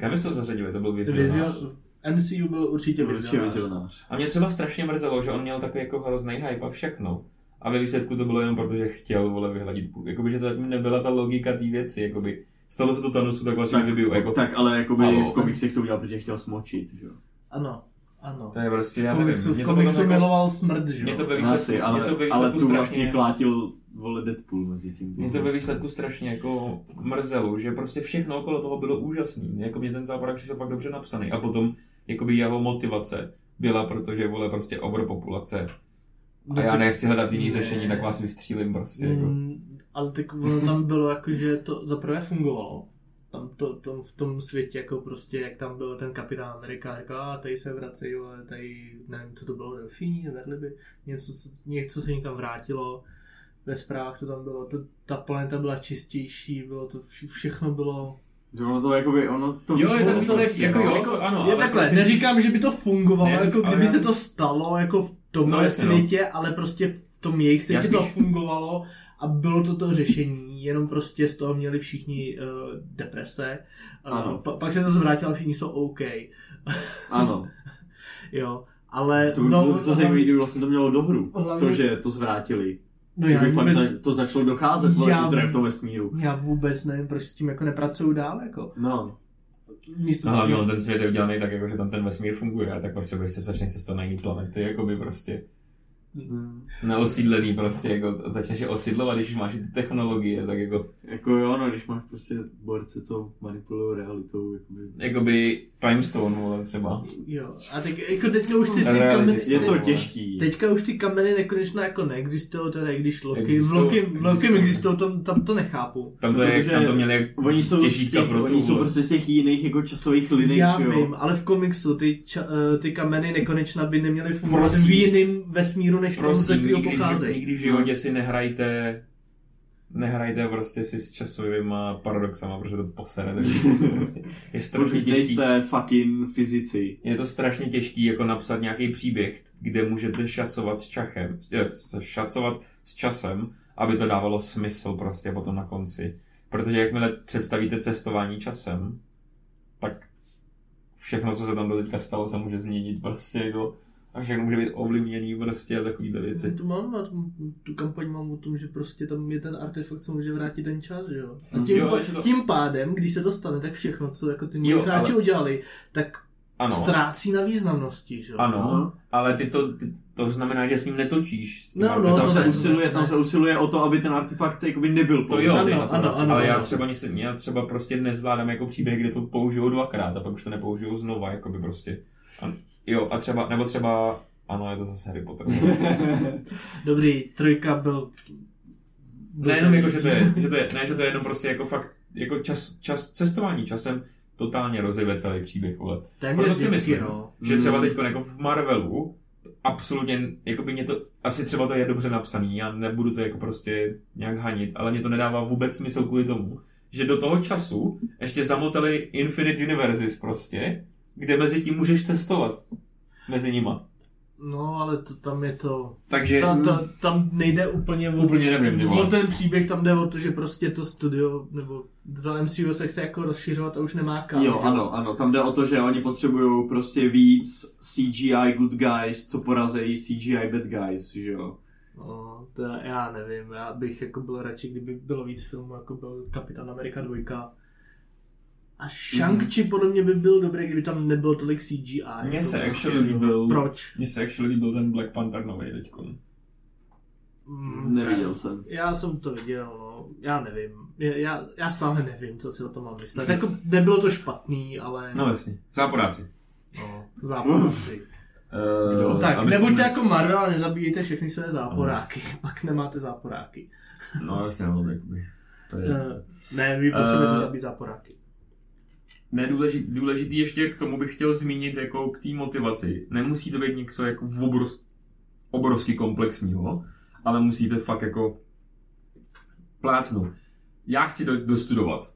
Speaker 1: Kam bychom ho zařadili? To byl vizionář.
Speaker 3: Vizion... MCU byl určitě
Speaker 2: Určitě
Speaker 3: vizionář.
Speaker 2: vizionář.
Speaker 1: A mě třeba strašně mrzelo, že on měl takový jako hrozný hype a všechno. A ve výsledku to bylo jenom proto, že chtěl vole vyhladit půl. Jakoby, že to zatím nebyla ta logika té věci. Jakoby, stalo se to Thanosu, tak vlastně
Speaker 2: Tak,
Speaker 1: vybiju. Jako,
Speaker 2: tak ale jakoby
Speaker 1: Halo.
Speaker 2: v komiksech to udělal, protože chtěl smočit, že jo?
Speaker 3: Ano, ano.
Speaker 1: to je prostě,
Speaker 3: v
Speaker 1: já nevím.
Speaker 3: komiksu, v komiksu
Speaker 1: jako,
Speaker 3: miloval smrt, že
Speaker 1: mě to
Speaker 3: jo?
Speaker 1: ve výsledku,
Speaker 2: Asi,
Speaker 1: mě
Speaker 2: ale,
Speaker 1: to ve
Speaker 2: ale
Speaker 1: výsledku
Speaker 2: tu
Speaker 1: strašně,
Speaker 2: vlastně plátil vole Deadpool mezi tím.
Speaker 1: mě to ve výsledku strašně jako mrzelo, že prostě všechno okolo toho bylo úžasný. Jako mě ten záporák přišel fakt dobře napsaný. A potom jakoby jeho motivace byla, protože vole prostě overpopulace. A já nechci hledat jiný řešení, tak vás vystřílím prostě. Jako.
Speaker 3: Mm, ale tak ono tam bylo jako, že to zaprvé fungovalo. Tam to, tom, v tom světě, jako prostě, jak tam byl ten kapitán Amerika, říká, a tady se vracejí, ale tady, nevím, co to bylo, delfíni, verliby, něco, něco se někam vrátilo, ve zprávách to tam bylo, to, ta planeta byla čistější, bylo to, vš- všechno bylo...
Speaker 2: Že ono to jakoby, ono to
Speaker 1: Jo, je ten výsledek,
Speaker 2: prostě,
Speaker 1: jako
Speaker 2: no.
Speaker 1: jo, to ano.
Speaker 3: je
Speaker 1: ale
Speaker 3: takhle, neříkám, že by to fungovalo,
Speaker 1: Ne,
Speaker 3: jako
Speaker 1: ale
Speaker 3: kdyby
Speaker 1: já-
Speaker 3: se to stalo, jako v tomhle
Speaker 1: No,
Speaker 3: no,
Speaker 1: jasně, no.
Speaker 3: světě, ale prostě v tom jejich světě to fungovalo a bylo to to řešení, jenom prostě z toho měli všichni uh, deprese. Uh,
Speaker 2: Ano.
Speaker 3: pa, pak se to zvrátilo všichni jsou OK.
Speaker 2: Ano,
Speaker 3: Jo, ale...
Speaker 2: to, no, to zajímavé, kdyby vlastně to mělo dohru.
Speaker 3: hlavně-
Speaker 2: To, že to zvrátili.
Speaker 3: no já
Speaker 2: Kdyby fakt
Speaker 3: vůbec,
Speaker 2: za, to začalo docházet,
Speaker 3: Já-
Speaker 2: zdroje v tom vesmíru.
Speaker 3: já vůbec nevím, proč s tím jako nepracuju dál, jako.
Speaker 2: No,
Speaker 3: Místo
Speaker 1: No hlavně on ten svět je udělaný tak, jako, že tam ten vesmír funguje, tak prostě prostě začne se stát na jiný planety, jako by prostě neosídlený prostě, jako začneš je osidlovat, když už máš ty technologie, tak jako,
Speaker 2: jako jo, no, když máš prostě borce, co manipulují realitou, jakoby.
Speaker 1: jakoby Time Stone, vole, třeba.
Speaker 3: Jo, a tak jako teďka už ty, ty kameny...
Speaker 2: Je to těžký.
Speaker 3: Teďka už ty kameny nekonečně jako neexistují, teda i když Loki, v
Speaker 1: Existují,
Speaker 3: Loki, v Loki
Speaker 1: existují.
Speaker 3: tam, tam to nechápu.
Speaker 1: Tam to, je,
Speaker 2: Protože
Speaker 1: tam to měli jak
Speaker 2: Oni jsou, z těch,
Speaker 1: pro tu,
Speaker 2: oni jsou prostě z těch jiných jako časových linek,
Speaker 3: Já
Speaker 2: jo?
Speaker 3: vím, ale v komiksu ty, ča, eh, ty kameny nekonečna by neměly fungovat
Speaker 1: Prosím.
Speaker 3: v jiném vesmíru, než v tom, ze
Speaker 1: Prosím,
Speaker 3: kterého pocházejí.
Speaker 1: nikdy v životě si nehrajte nehrajte prostě si s časovýma paradoxama, protože to posere, takže prostě je strašně těžký.
Speaker 2: nejste fucking fyzici.
Speaker 1: Je to strašně těžký jako napsat nějaký příběh, kde můžete šacovat s čachem, eh, šacovat s časem, aby to dávalo smysl prostě potom na konci. Protože jakmile představíte cestování časem, tak všechno, co se tam do teďka stalo, se může změnit prostě jako a všechno může být ovlivněný prostě a takovýhle věci.
Speaker 3: Tu mám, a tu, tu kampaň mám o tom, že prostě tam je ten artefakt, co může vrátit ten čas, že jo. A
Speaker 2: Hm,
Speaker 3: tím,
Speaker 1: jo,
Speaker 3: pa,
Speaker 1: to-
Speaker 3: tím pádem, když se to stane, tak všechno, co jako ty
Speaker 1: Jo,
Speaker 3: hráči
Speaker 1: ale-
Speaker 3: udělali, tak
Speaker 1: Ano,
Speaker 3: ztrácí na významnosti, že jo.
Speaker 1: ano,
Speaker 2: Ano.
Speaker 1: ale ty to, ty, to znamená, že s ním netočíš. S tím
Speaker 3: No, no.
Speaker 2: Tam
Speaker 3: to
Speaker 2: se,
Speaker 3: ne,
Speaker 2: usiluje,
Speaker 3: ne,
Speaker 2: tam se usiluje o to, aby ten artefakt jakoby nebyl
Speaker 1: To jo,
Speaker 2: použitý
Speaker 3: ano,
Speaker 2: na to
Speaker 3: ano,
Speaker 2: vracení.
Speaker 3: ano.
Speaker 1: Ale já třeba, nic, já třeba prostě nezvládám jako příběh, kde to použiju dvakrát a pak už to nepoužiju znova, jako by prostě. A, jo, a třeba, nebo třeba, ano, je to zase Harry Potter.
Speaker 3: Dobrý, trojka byl...
Speaker 1: Nejenom jako, že to je, že to je, ne, že to je jenom prostě jako fakt, jako čas, čas cestování časem totálně rozjebe celý příběh, vole.
Speaker 3: Téměř
Speaker 1: Proto si myslím,
Speaker 3: no.
Speaker 1: že třeba
Speaker 2: Mm.
Speaker 1: teď jako v Marvelu, absolutně, jako by mě to, asi třeba to je dobře napsaný, já nebudu to jako prostě nějak hanit, ale mě to nedává vůbec smysl kvůli tomu, že do toho času ještě zamotali Infinite Universes prostě, kde mezi tím můžeš cestovat. Mezi nima.
Speaker 3: No, ale to, tam je to...
Speaker 1: Takže
Speaker 3: Ta, ta, tam nejde úplně o,
Speaker 1: úplně nevím,
Speaker 3: o ten příběh, tam jde o to, že prostě to studio, nebo to MCU se chce jako rozšiřovat a už nemá kam.
Speaker 2: Jo,
Speaker 3: že?
Speaker 2: ano, ano, tam jde o to, že oni potřebují prostě víc CGI good guys, co porazejí CGI bad guys, že jo.
Speaker 3: No, to já nevím, já bych jako byl radši, kdyby bylo víc filmů, jako byl Kapitán Amerika 2. A Shang-Chi podle mě by byl dobrý, kdyby tam nebylo tolik CGI.
Speaker 1: Mně se
Speaker 3: prostě-
Speaker 1: actually líbil,
Speaker 3: Proč?
Speaker 1: mně se actually líbil ten Black Panther nový teďkon.
Speaker 3: Mm,
Speaker 2: Neviděl jsem.
Speaker 3: Já jsem to viděl, no. Já nevím. Já, já, já stále nevím, co si o tom mám myslet. Jako nebylo to špatný, ale...
Speaker 1: No jasně, záporáci.
Speaker 3: no záporci.
Speaker 1: Uh,
Speaker 3: tak, nebuďte jako Marvel a nezabíjejte všechny své záporáky. Pak nemáte záporáky.
Speaker 1: No jasně, no, jakoby. To je...
Speaker 3: Uh, ne, vy potřebujete
Speaker 1: Eh,
Speaker 3: zabít záporáky.
Speaker 1: Nedůležitý, důležitý ještě k tomu bych chtěl zmínit jako k té motivaci. Nemusí to být něco jako obrovsk, obrovsky komplexního, ale musíte fakt jako plácnout. Já chci do, dostudovat.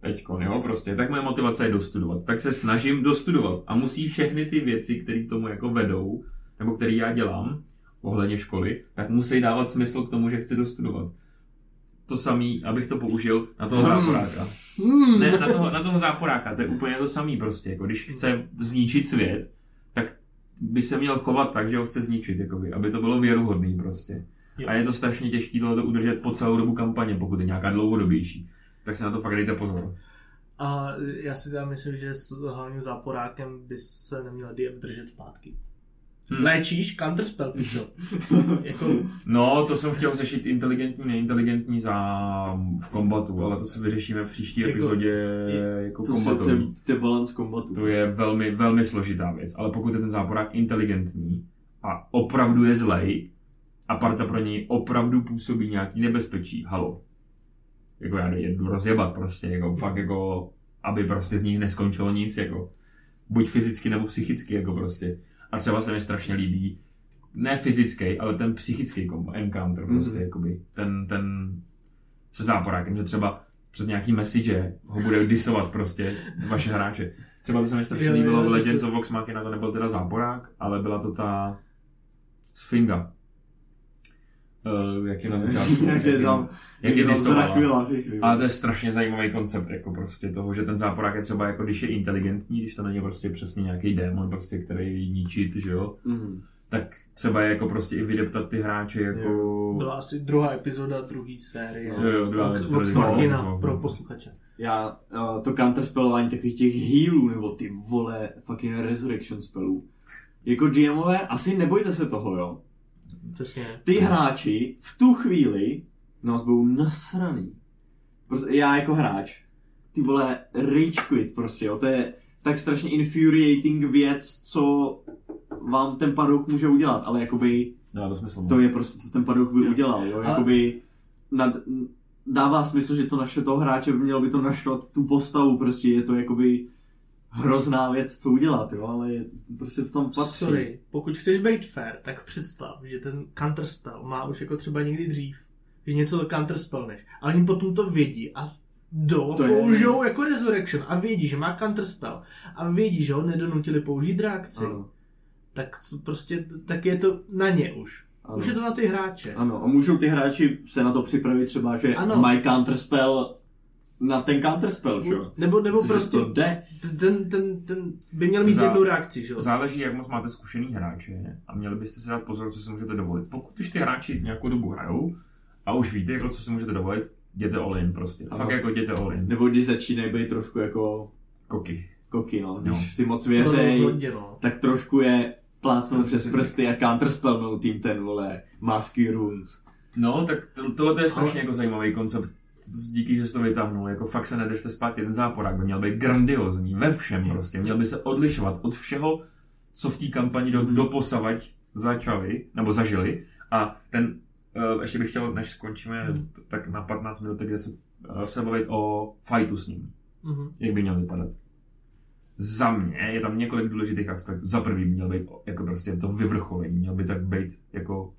Speaker 1: Teďko, jo, prostě. Tak moje motivace je dostudovat. Tak se snažím dostudovat. A musí všechny ty věci, které k tomu jako vedou, nebo které já dělám, ohledně školy, tak musí dávat smysl k tomu, že chci dostudovat. To samý, abych to použil na toho
Speaker 3: Hmm.
Speaker 1: záporáka.
Speaker 3: Hmm.
Speaker 1: Ne, na toho, na toho záporáka, to je úplně to samý prostě. Jako když chce zničit svět, tak by se měl chovat tak, že ho chce zničit, jakoby, aby to bylo věruhodný prostě.
Speaker 3: Jo.
Speaker 1: A je to strašně těžké tohle udržet po celou dobu kampaně, pokud je nějaká dlouhodobější. Tak se na to fakt dejte pozor.
Speaker 3: A já si teda myslím, že s hlavním záporákem by se neměl DM držet zpátky.
Speaker 1: Hmm.
Speaker 3: Léčíš counterspell, pičo. jako,
Speaker 1: No, to jsem chtěl řešit inteligentní, neinteligentní za v kombatu, ale to si vyřešíme v příští
Speaker 3: Jako-
Speaker 1: epizodě jako
Speaker 2: To to je balance kombatu.
Speaker 1: To je velmi, velmi složitá věc, ale pokud je ten záporák inteligentní a opravdu je zlej a parta pro něj opravdu působí nějaký nebezpečí, halo. Jako já jdu rozjebat prostě, jako fakt jako, aby prostě z nich neskončilo nic, jako. Buď fyzicky nebo psychicky, jako prostě. A třeba se mi strašně líbí, ne fyzický, ale ten psychický encounter prostě,
Speaker 2: Mhm.
Speaker 1: jakoby, ten, ten se záporákem, že třeba přes nějaký message ho bude disovat prostě vaše hráče. Třeba to se mi strašně líbilo v Legends of Vox Machina, to nebyl teda záporák, ale byla to ta Sfinga. Uh, jak je na začátku.
Speaker 2: Jak je tam,
Speaker 1: jak je
Speaker 2: všechny.
Speaker 1: Ale to je strašně zajímavý koncept, jako prostě toho, že ten záporák je třeba jako když je inteligentní, když to není prostě přesně nějaký démon, prostě, který ničit, že jo,
Speaker 2: Mhm.
Speaker 1: tak třeba je jako prostě i vydeptat ty hráče jako...
Speaker 3: byla asi druhá epizoda druhé série.
Speaker 1: Jo, jo, druhá epizoda,
Speaker 3: pro posluchače.
Speaker 2: Já, uh, to counterspellování takových těch healů, nebo ty vole fucking resurrection spellů. Jako GMové, asi nebojte se toho, jo.
Speaker 3: Přesně.
Speaker 2: Ty hráči v tu chvíli nás budou nasraný. Prostě já jako hráč, ty vole rage quit prostě, jo. To je tak strašně infuriating věc, co vám ten padouch může udělat, ale jakoby
Speaker 1: Dá to smysl. no.
Speaker 2: to je prostě, co ten padouch by udělal, jo.
Speaker 3: Ale-
Speaker 2: Jakoby nad, dává smysl, že to naše toho hráče by mělo by to naštvat tu postavu, prostě je to jakoby hrozná věc, co udělat, jo, ale je, prostě to tam patří.
Speaker 3: Sorry, pokud chceš být fair, tak představ, že ten counterspell má už jako třeba někdy dřív, že něco counterspellneš, ale oni potom to vědí a do
Speaker 2: To je-
Speaker 3: použijou jako resurrection a vědí, že má counterspell a vědí, že ho nedonutili použít reakci,
Speaker 2: Ano,
Speaker 3: tak prostě, tak je to na ně už.
Speaker 2: ano.
Speaker 3: Už je to na ty hráče.
Speaker 2: Ano, a můžou ty hráči se na to připravit třeba, že
Speaker 3: Ano.
Speaker 2: mají counterspell na ten counterspell, že jo?
Speaker 3: Nebo, nebo
Speaker 2: Protože
Speaker 3: prostě
Speaker 2: to jde.
Speaker 3: ten, ten, ten by měl mít
Speaker 1: Za-
Speaker 3: jednu reakci, že jo?
Speaker 1: Záleží, jak moc máte zkušený hráče a měli byste si dát pozor, co si můžete dovolit. Pokud už ty hráči nějakou dobu hrajou a už víte, jako, co si můžete dovolit, jděte all in prostě.
Speaker 2: Ano.
Speaker 1: Fakt jako jděte all in.
Speaker 2: Nebo když začínají být trošku jako
Speaker 1: Koky.
Speaker 2: koky, no. Když
Speaker 1: No.
Speaker 2: si moc
Speaker 3: To
Speaker 2: věřej,
Speaker 3: no.
Speaker 2: tak trošku je plácnout přes prsty a counterspellnout tým ten, vole, Masky Runes.
Speaker 1: No, tak to, tohle je strašně jako zajímavý koncept. Díky, že jsi to vytáhnul. Jako fakt se nedržte zpátky. Ten záporák by měl být grandiozní ve všem prostě. Měl by se odlišovat od všeho, co v té kampani do,
Speaker 2: Mhm.
Speaker 1: doposavať začali, nebo zažili. A ten, uh, ještě bych chtěl, než skončíme,
Speaker 3: Mhm.
Speaker 1: t- tak na 15 minut, kde se, uh, se bavit o fightu s ním.
Speaker 3: Mhm.
Speaker 1: Jak by měl vypadat. Za mě je tam několik důležitých aspektů. Za prvý měl být jako prostě to vyvrcholení, měl by tak být jako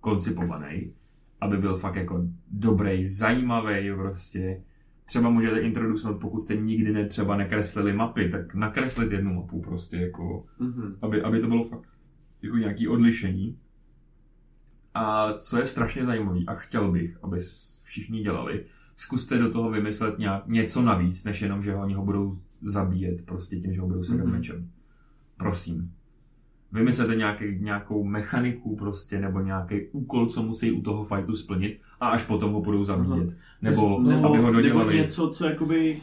Speaker 1: koncipovaný, aby byl fakt jako dobrý, zajímavý prostě. Třeba můžete introducnout, pokud jste nikdy ne, třeba nekreslili mapy, tak nakreslit jednu mapu prostě jako,
Speaker 2: Mhm.
Speaker 1: aby, aby to bylo fakt jako nějaký odlišení. A co je strašně zajímavý a chtěl bych, aby všichni dělali, zkuste do toho vymyslet nějak, něco navíc, než jenom, že ho oni ho budou zabíjet prostě tím, že ho budou sekat
Speaker 2: Mhm.
Speaker 1: mečem. Prosím. Vymyslete nějaký, nějakou mechaniku prostě, nebo nějaký úkol, co musí u toho fightu splnit a až potom ho budou zabíjet. Nebo,
Speaker 2: nebo,
Speaker 1: aby ho
Speaker 2: nebo
Speaker 1: dodělali.
Speaker 2: něco, co jakoby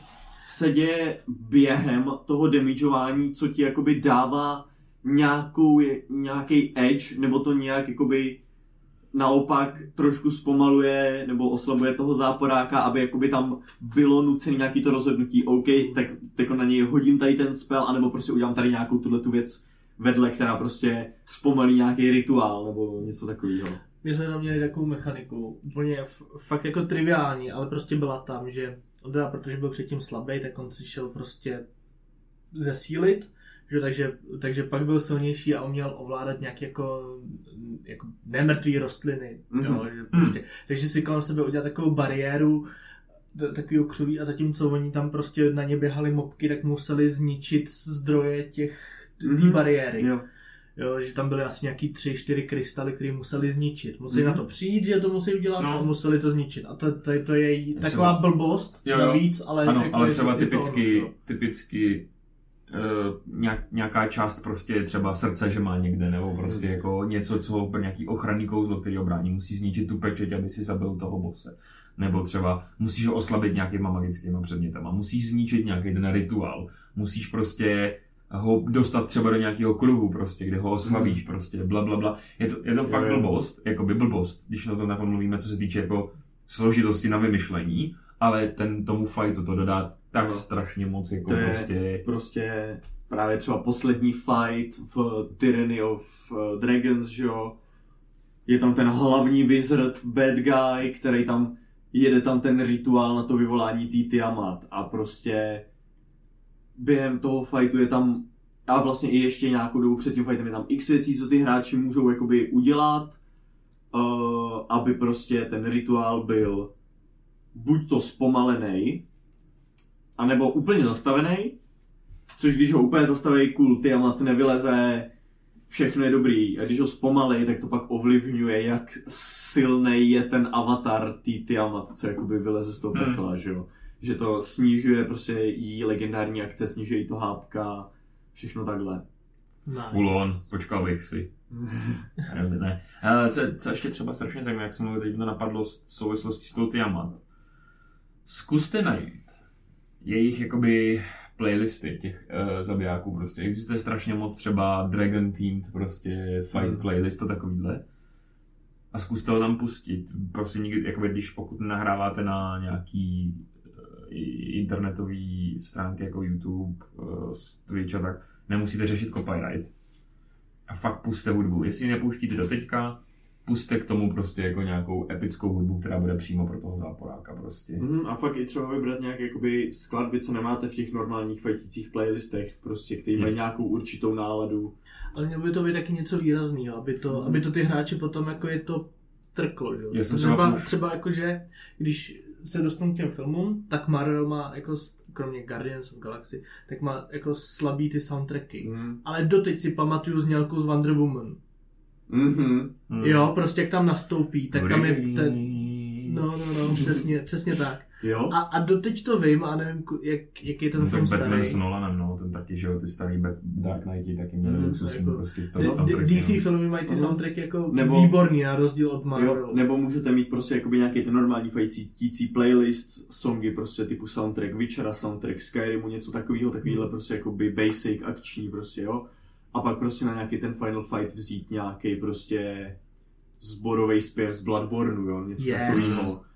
Speaker 2: se děje během toho damageování, co ti jakoby dává nějakou, nějaký edge, nebo to nějak jakoby naopak trošku zpomaluje nebo oslabuje toho záporáka, aby jakoby tam bylo nucené nějaký to rozhodnutí, OK, tak jako na něj hodím tady ten spell, anebo prostě udělám tady nějakou tuhle tu věc vedle, která prostě zpomalí nějaký rituál nebo něco takového.
Speaker 3: My jsme tam měli takovou mechaniku, úplně fakt jako triviální, ale prostě byla tam, že teda protože byl předtím slabý, tak on si šel prostě zesílit, že, takže, takže pak byl silnější a uměl ovládat nějaké jako, jako nemrtvý rostliny. Mm-hmm. Jo, že prostě, takže si kolem sebe udělat takovou bariéru, takový křoví a zatímco oni tam prostě na ně běhali mobky, tak museli zničit zdroje těch té mm-hmm. bariéry. Jo. Jo, že tam byly asi nějaký tři, čtyři krystaly, které museli zničit. Museli mm-hmm. na to přijít, že to musí udělat no. a museli to zničit. A to, to, to je taková blbost jo, jo. navíc, ale...
Speaker 1: Ano, jako ale třeba typicky, to, typicky uh, nějak, nějaká část prostě třeba srdce, že má někde, nebo prostě mm. jako něco, co pro nějaký ochranný kouzlo, který obrání, musí zničit tu pečeť, aby si zabil toho bose. Nebo třeba musíš ho oslabit nějakýma magickýma předmětama, musíš zničit nějaký ten rituál, musíš prostě ho dostat třeba do nějakého kruhu prostě, kde ho oslavíš hmm. prostě, bla, bla, bla. Je to, je to fakt blbost, jako by blbost, když na to napomluvíme, co se týče jako složitosti na vymyšlení, ale ten tomu fightu to dodá tak no. strašně moc, jako
Speaker 2: to
Speaker 1: je prostě...
Speaker 2: prostě právě třeba poslední fight v Tyranny of eh, Dragons, že jo, je tam ten hlavní wizard, bad guy, který tam jede tam ten rituál na to vyvolání té Tiamat a prostě během toho fightu je tam a vlastně i ještě nějakou dobu před tím fightem je tam x věcí, co ty hráči můžou jakoby udělat, uh, aby prostě ten rituál byl buď to zpomalený, anebo úplně zastavený, což když ho úplně zastaví, cool, Tiamat nevyleze, všechno je dobrý. A když ho zpomalej, tak to pak ovlivňuje, jak silný je ten avatar tý Tiamat, co jakoby vyleze z toho hmm. pekla, že jo že to snižuje prostě jí legendární akce, snižuje jí to hápka, všechno takhle.
Speaker 1: Nice. Full on, počkal bych si. ne, ne. Co, co, ještě třeba strašně zajímavé, jak se mluvil, teď to napadlo v souvislosti s tou Tiamat. Zkuste najít jejich jakoby playlisty těch uh, zabijáků prostě. Existuje strašně moc třeba Dragon Teamed prostě fight hmm. playlist a takovýhle. A zkuste ho tam pustit. Prostě nikdy, jakoby, když pokud nahráváte na nějaký internetové stránky jako YouTube, eh, Twitch a tak, nemusíte řešit copyright. A fakt puste hudbu. Jestli nepouštíte do teďka, puste k tomu prostě jako nějakou epickou hudbu, která bude přímo pro toho záporáka prostě.
Speaker 2: Mm, a fakt i třeba vybrat nějaké jakoby skladby, co nemáte v těch normálních fajtících playlistech, prostě, který yes. mají nějakou určitou náladu.
Speaker 3: Ale mělo by to být taky něco výrazného, aby to, mm. aby to ty hráči potom jako je to trklo, že? Třeba, třeba, třeba jako, že když se dostanu k těm filmům, tak Marvel má jako, kromě Guardians of Galaxy, tak má jako slabý ty soundtracky. Mm. Ale doteď si pamatuju znělku z Wonder Woman.
Speaker 2: Mm-hmm.
Speaker 3: Jo, prostě jak tam nastoupí, tak tam je ten... No, no, no, přesně, přesně tak.
Speaker 2: Jo?
Speaker 3: A, a doteď to vím a nevím, jak, jaký je ten no, film
Speaker 1: ten Batman s Nolanem, no, ten taky, že jo, ty starý Dark Knighty taky měli mm, luxusní jako, prostě celý soundtrack.
Speaker 3: DC no. filmy mají ty uh-huh. soundtracky jako nebo, výborný, na rozdíl od Marvel. Jo,
Speaker 2: nebo můžete mít prostě jakoby nějaký ten normální fajtící playlist, songy prostě typu soundtrack Witchera, soundtrack Skyrimu, něco takového, takovýhle mm. prostě jakoby basic, akční prostě, jo. A pak prostě na nějaký ten Final Fight vzít nějaký prostě zborový zpěv z Bloodborne, jo, něco yes. takového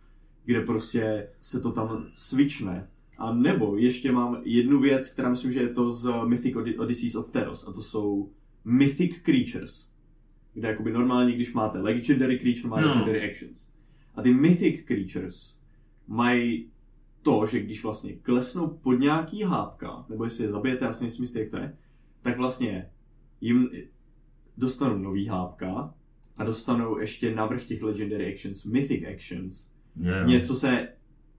Speaker 2: kde prostě se to tam switchne. A nebo ještě mám jednu věc, která myslím, že je to z Mythic Odysseys of Teros, a to jsou Mythic Creatures. Kde jakoby normálně, když máte Legendary Creature, má no. Legendary Actions. A ty Mythic Creatures mají to, že když vlastně klesnou pod nějaký hápka, nebo jestli je zabijete, já si nejsem jistý, jak to je, tak vlastně jim dostanou nový hápka a dostanou ještě navrh těch Legendary Actions, Mythic Actions, yeah. něco se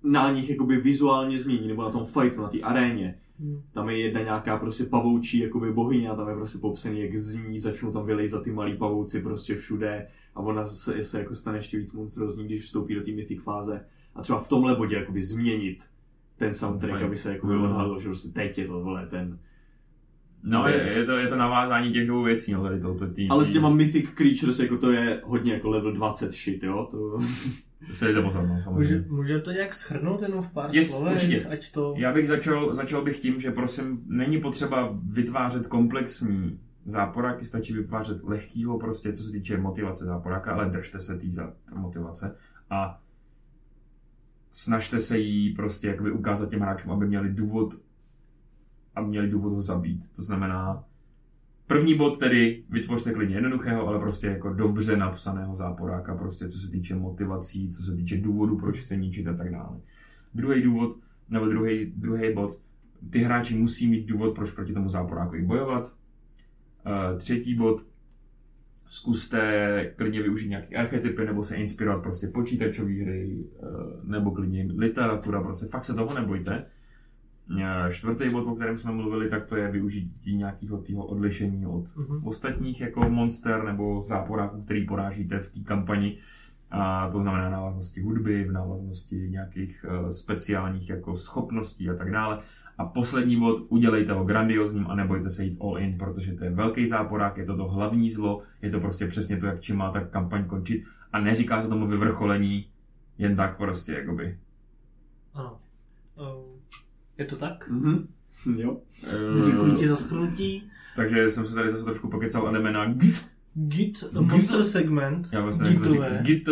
Speaker 2: na nich jakoby vizuálně změní, nebo na tom fightu, na té aréně. Hmm. Tam je jedna nějaká prostě pavoučí jakoby bohyně a tam je prostě popsaný, jak z ní začnou tam vylejzat ty malí pavouci prostě všude a ona se, se jako stane ještě víc monstrozní, když vstoupí do té mythic fáze. A třeba v tomhle bodě jakoby změnit ten soundtrack, Fight. aby se jakoby mm. odhalilo, že prostě teď je to vole, ten
Speaker 1: No, je, je, to, je to navázání těch dvou věcí, no, tady touto tý,
Speaker 2: Ale s těma Mythic Creatures, jako to je hodně jako level 20 shit, jo, to...
Speaker 1: To se jde pozor, no,
Speaker 3: samozřejmě. Může, to nějak schrnout jenom v pár yes, slovech, určitě. ať to...
Speaker 1: Já bych začal, začal bych tím, že prosím, není potřeba vytvářet komplexní záporáky, stačí vytvářet lehkýho prostě, co se týče motivace záporáka, ale držte se té motivace a snažte se jí prostě jakoby ukázat těm hráčům, aby měli důvod aby měli důvod ho zabít. To znamená, První bod tedy vytvořte klidně jednoduchého, ale prostě jako dobře napsaného záporáka, prostě co se týče motivací, co se týče důvodu, proč chce ničit a tak dále. Druhý důvod, nebo druhý, druhý bod, ty hráči musí mít důvod, proč proti tomu záporákovi bojovat. Uh, třetí bod, zkuste klidně využít nějaké archetypy nebo se inspirovat prostě počítačové hry uh, nebo klidně literatura, prostě fakt se toho nebojte. Uh, čtvrtý bod, o kterém jsme mluvili, tak to je využití nějakého tého odlišení od
Speaker 3: Mhm.
Speaker 1: ostatních jako monster nebo záporáků, který porážíte v té kampani. A to znamená návaznosti hudby, v návaznosti nějakých uh, speciálních jako schopností a tak dále. A poslední bod, udělejte ho grandiozním a nebojte se jít all in, protože to je velký záporák, je to to hlavní zlo, je to prostě přesně to, jak čím má ta kampaň končit. A neříká se tomu vyvrcholení jen tak prostě, jakoby.
Speaker 3: Ano. Uh, je to tak?
Speaker 2: Mhm. Jo.
Speaker 3: Děkuji ti za shrnutí.
Speaker 1: Takže jsem se tady zase trošku pokecal a jdeme na git.
Speaker 3: Git, monster segment,
Speaker 1: Já vlastně
Speaker 3: gitové,
Speaker 1: Git.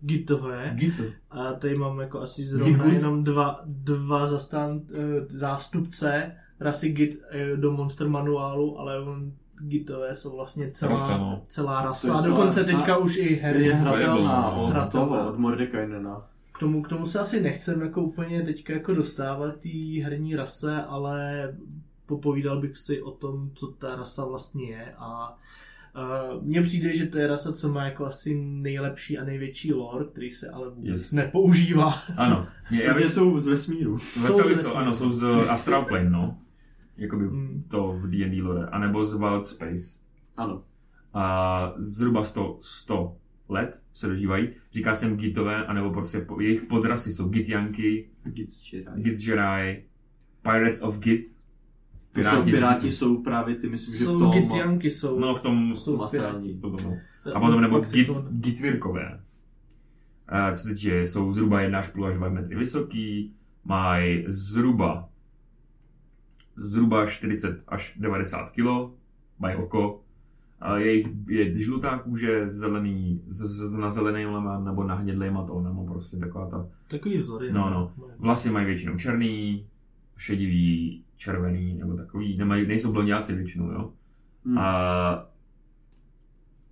Speaker 3: gitové.
Speaker 1: Git.
Speaker 3: A tady mám jako asi zrovna
Speaker 1: Git.
Speaker 3: jenom dva, dva zastan, eh, zástupce rasy Git eh, do Monster manuálu, ale on Gitové jsou vlastně celá,
Speaker 1: Rasa, no.
Speaker 3: celá rasa. A
Speaker 2: celá
Speaker 3: dokonce
Speaker 2: rasa.
Speaker 3: teďka už i her.
Speaker 2: Je hratelná
Speaker 1: no.
Speaker 2: od toho, od Mordekainena.
Speaker 3: K tomu, k tomu se asi nechcem jako úplně teďka jako dostávat té herní rase, ale popovídal bych si o tom, co ta rasa vlastně je a Uh, mně přijde, že to je rasa, co má jako asi nejlepší a největší lore, který se ale vůbec
Speaker 1: Yes.
Speaker 3: nepoužívá.
Speaker 1: Ano. Já
Speaker 2: Protože
Speaker 1: bych,
Speaker 2: jsou z vesmíru.
Speaker 1: začal
Speaker 3: z vesmíru.
Speaker 1: ano, jsou z Astral Plane, no. Jakoby
Speaker 3: Mm.
Speaker 1: to v D&D lore. A nebo z Wild Space.
Speaker 2: Ano.
Speaker 1: A zhruba 100, 100 let se dožívají. Říká se jim gitové, anebo prostě po, jejich podrasy jsou gitjanky,
Speaker 2: Gits Jedi.
Speaker 1: Pirates of Git,
Speaker 2: To jsou piráti jsou právě ty, myslím, že v
Speaker 3: Jsou
Speaker 2: tom...
Speaker 3: gitjanky, jsou,
Speaker 1: No v tom,
Speaker 3: jsou
Speaker 2: astrální.
Speaker 3: piráti.
Speaker 1: potom, no. A potom nebo git,
Speaker 3: to-
Speaker 1: gitvirkové. A co se týče, jsou zhruba 1 až půl až 2 metry vysoký, mají zhruba zhruba 40 až 90 kg, mají oko, a jejich je žlutá kůže, zelený, z, z, na zelenýma nebo na hnědlýma tónama, prostě taková ta.
Speaker 3: Takový vzory.
Speaker 1: No, no. Vlasy mají většinou černý, šedivý, červený, nebo takový, nemají, nejsou blonďáci většinou, jo.
Speaker 2: Hmm.
Speaker 1: A,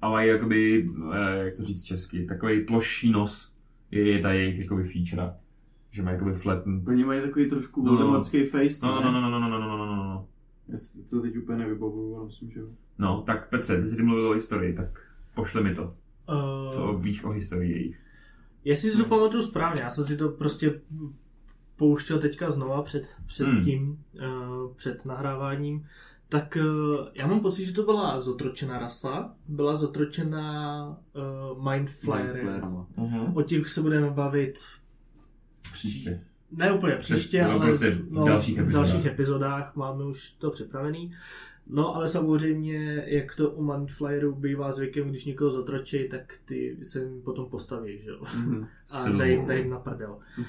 Speaker 1: a mají jakoby, eh, jak to říct česky, takový plošší nos je, je ta jejich jakoby feature. Že mají jakoby flattened.
Speaker 2: Oni mají takový trošku
Speaker 1: No, no.
Speaker 2: face,
Speaker 1: No,
Speaker 2: ne?
Speaker 1: no, no, no, no, no, no, no, no, no.
Speaker 2: Já si to teď úplně nevybavuju, ale myslím, že jo.
Speaker 1: No, tak Petře, ty jsi mluvil o historii, tak pošle mi to.
Speaker 3: Uh,
Speaker 1: Co víš o historii jejich?
Speaker 3: Jestli si to pamatuju správně, já jsem si to prostě pouštěl teďka znova před, před
Speaker 1: Hmm.
Speaker 3: tím, uh, před nahráváním, tak uh, já mám pocit, že to byla zotročená rasa, byla zotročená uh, Mind Flayer.
Speaker 2: Mindflayerama.
Speaker 1: Uh-huh.
Speaker 3: O těch se budeme bavit
Speaker 1: Příště.
Speaker 3: ne úplně příště,
Speaker 1: no,
Speaker 3: ale
Speaker 1: prostě v dalších
Speaker 3: v
Speaker 1: epizodách.
Speaker 3: dalších epizodách máme už to připravený. No ale samozřejmě, jak to u Mindflyerů bývá zvykem, když někoho zotročí, tak ty se jim potom postaví, že jo?
Speaker 2: Mhm.
Speaker 3: a dají jim, jim na prdel. Uh,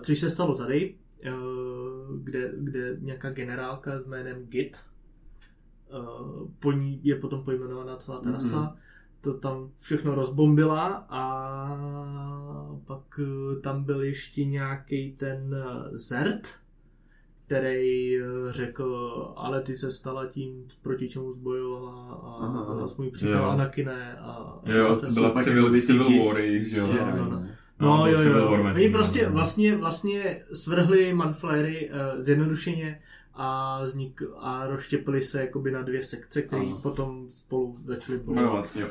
Speaker 3: což se stalo tady, uh, kde, kde nějaká generálka s jménem Git, uh, po ní je potom pojmenovaná celá ta
Speaker 2: Mhm.
Speaker 3: rasa, to tam všechno rozbombila a pak uh, tam byl ještě nějaký ten Zert, který uh, řekl, ale ty se stala tím, proti čemu zbojovala a
Speaker 2: Aha,
Speaker 3: byla můj přítel
Speaker 1: Jo.
Speaker 3: Anakine a,
Speaker 1: Jo,
Speaker 3: a
Speaker 1: to
Speaker 3: ten-
Speaker 1: byla
Speaker 2: pak
Speaker 1: Civil, Civil War, jo.
Speaker 3: no, no.
Speaker 2: no.
Speaker 3: No, jo, jo.
Speaker 1: War
Speaker 3: Oni prostě
Speaker 1: nimi.
Speaker 3: vlastně, vlastně svrhli Manflyery uh, zjednodušeně a, vznik, a rozštěpili se jakoby na dvě sekce, které potom spolu začaly bojovat.
Speaker 2: Bojovat, jo.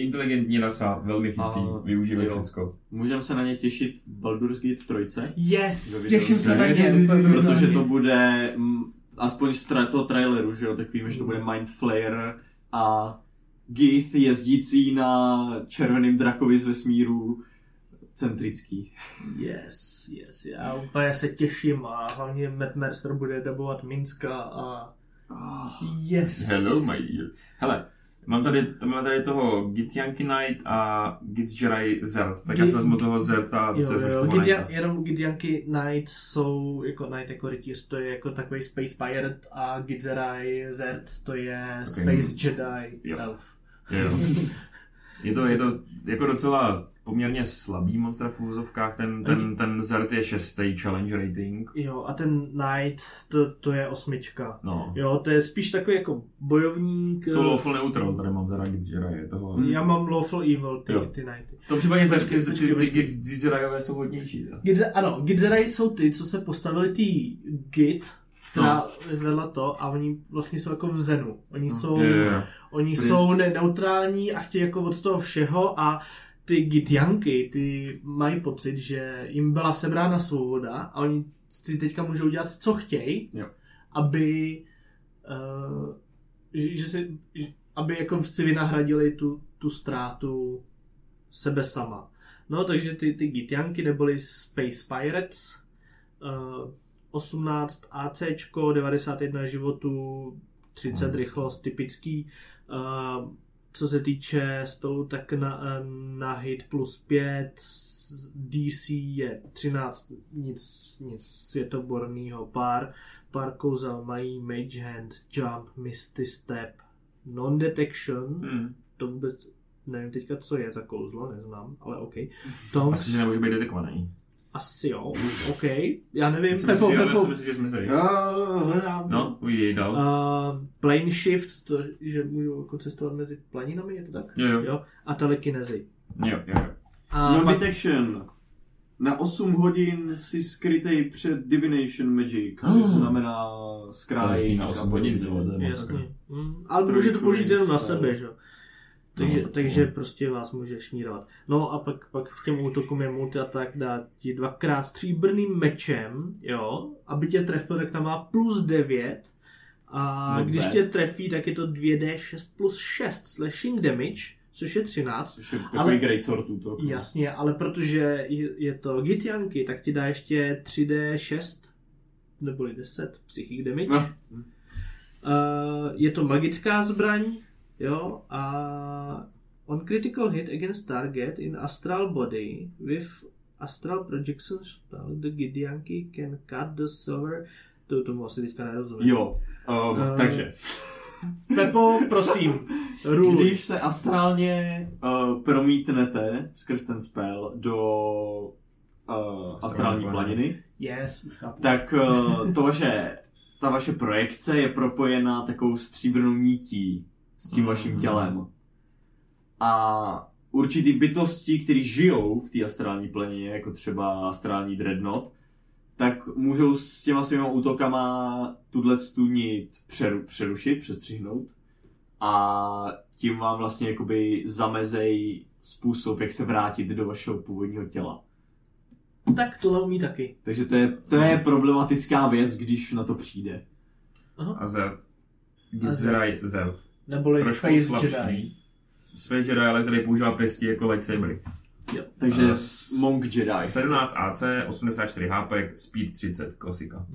Speaker 1: Inteligentní rasa, velmi chytrý, využívají
Speaker 2: jo.
Speaker 1: všecko.
Speaker 2: Můžeme se na ně těšit v Baldur's Gate 3,
Speaker 3: Yes, těším se na ně.
Speaker 2: protože to bude, mm, aspoň z tra- toho traileru, že jo, tak víme, že to bude Mind Flayer a Gith jezdící na červeným drakovi z vesmíru centrický.
Speaker 3: Yes, yes, já úplně se těším a hlavně Matt Mercer bude dabovat Minska a
Speaker 2: Oh,
Speaker 3: yes.
Speaker 1: Hello, my dear. Hele, mám tady, mám tady toho Githyanki Knight a Githzerai Zert, tak já
Speaker 3: Git-
Speaker 1: se vezmu toho Zerta a ty
Speaker 3: Jo,
Speaker 1: se toho Knighta.
Speaker 3: jenom Gidyanky Knight jsou, jako Knight jako rytíř, to je jako takový Space Pirate a Gidzerai Zert to je Space Jedi
Speaker 1: Jo.
Speaker 3: Elf.
Speaker 1: Jo. Je to, je to jako docela poměrně slabý monstra v úzovkách, ten, ten, ten Zert je šestý challenge rating.
Speaker 3: Jo, a ten Knight, to, to je osmička.
Speaker 1: No.
Speaker 3: Jo, to je spíš takový jako bojovník.
Speaker 1: Jsou
Speaker 3: eh,
Speaker 1: lawful neutral, tady mám teda je toho.
Speaker 3: Já mám Lawful Evil, ty,
Speaker 1: Jo.
Speaker 3: ty Knighty.
Speaker 1: To případně ty, ty Jedijové jsou hodnější.
Speaker 3: Gidze, ano, Gidzerai jsou ty, co se postavili tý Git, která
Speaker 1: No.
Speaker 3: vedla to a oni vlastně jsou jako v Zenu. Oni jsou,
Speaker 1: Jo, jo, jo.
Speaker 3: oni jsou ne- neutrální a chtějí jako od toho všeho a ty Gitjanky, ty mají pocit, že jim byla sebrána svoboda a oni si teďka můžou dělat, co chtějí,
Speaker 2: Jo.
Speaker 3: aby uh, že, že si, aby jako si vynahradili tu, tu ztrátu sebe sama. No, takže ty, ty Gitjanky neboli Space Pirates, uh, 18 AC, 91 životů, 30
Speaker 1: Hmm.
Speaker 3: rychlost, typický. Uh, co se týče spelu, tak na, na hit plus 5, s- DC je 13, nic, nic světoborného, pár, pár kouzel mají Mage Hand, Jump, Misty Step, Non-Detection,
Speaker 1: Hmm.
Speaker 3: to vůbec nevím teďka, co je za kouzlo, neznám, ale OK. Tom,
Speaker 1: Asi, že nemůže být detekovaný.
Speaker 3: Asi jo, OK, já nevím,
Speaker 1: Myslím,
Speaker 3: Pepo,
Speaker 1: že, já
Speaker 3: Pepo,
Speaker 1: si myslím, že jsme se.
Speaker 2: Já hledám.
Speaker 1: No, uvidí dál.
Speaker 3: Uh, plane shift, to, že můžou jako cestovat mezi planinami, je to tak?
Speaker 1: Jo, jo.
Speaker 3: jo? A telekinezy.
Speaker 1: Jo, jo, jo.
Speaker 3: A
Speaker 2: No
Speaker 3: pak,
Speaker 2: detection. Na 8 hodin si skrytej před divination magic, což
Speaker 1: Oh.
Speaker 2: znamená
Speaker 1: To
Speaker 2: skráj.
Speaker 1: je na 8 hodin, to je
Speaker 3: jasně. Mm, ale může to použít jenom na sebe, že? jo? Takže,
Speaker 1: No,
Speaker 3: takže
Speaker 1: no.
Speaker 3: prostě vás může šmírovat. No a pak, pak k těm útokům je multi-attack dá ti dvakrát stříbrným mečem, jo, aby tě trefil, tak tam má plus 9. A
Speaker 2: Not
Speaker 3: když tě trefí, tak je to 2d6 plus 6 slashing damage, což je 13.
Speaker 2: Což je takový
Speaker 3: Ale-
Speaker 2: great sword útok. no.
Speaker 3: Jasně, ale protože je, je to Gitjanky, tak ti dá ještě 3D6, neboli 10 psychic damage.
Speaker 2: No.
Speaker 3: Uh, je to magická zbraň, jo, a on critical hit against target in astral body with astral projection spell, the Gitjanky can cut the silver, to tomu asi teďka nerozumím.
Speaker 2: Jo, uh,
Speaker 3: Eh,
Speaker 2: takže.
Speaker 3: Pepo, prosím, ruluj.
Speaker 2: Když se astrálně uh, promítnete skrz ten spell do uh, astrální planiny,
Speaker 3: Yes, už chápu.
Speaker 2: tak uh, to vaše, ta vaše projekce je propojená takovou stříbrnou nití s tím vaším tělem. A určitý bytosti, které žijou v té astrální planině, jako třeba astrální dreadnought, tak můžou s těma svýma útokama tuhle tu nit přeru, přerušit, přestřihnout a tím vám vlastně jakoby zamezej způsob, jak se vrátit do vašeho původního těla.
Speaker 3: Tak tohle umí taky.
Speaker 2: Takže to je, to je problematická věc, když na to přijde.
Speaker 1: A Zed.
Speaker 3: A
Speaker 1: Gitzerai Zed.
Speaker 3: Neboli
Speaker 1: Trošku
Speaker 3: Space
Speaker 1: slabší.
Speaker 3: Jedi.
Speaker 1: Space Jedi, ale který používá pěstí jako lightsabery.
Speaker 2: Takže
Speaker 1: A
Speaker 2: s Monk Jedi.
Speaker 1: 17 AC, 84 HP, speed 30, klasika.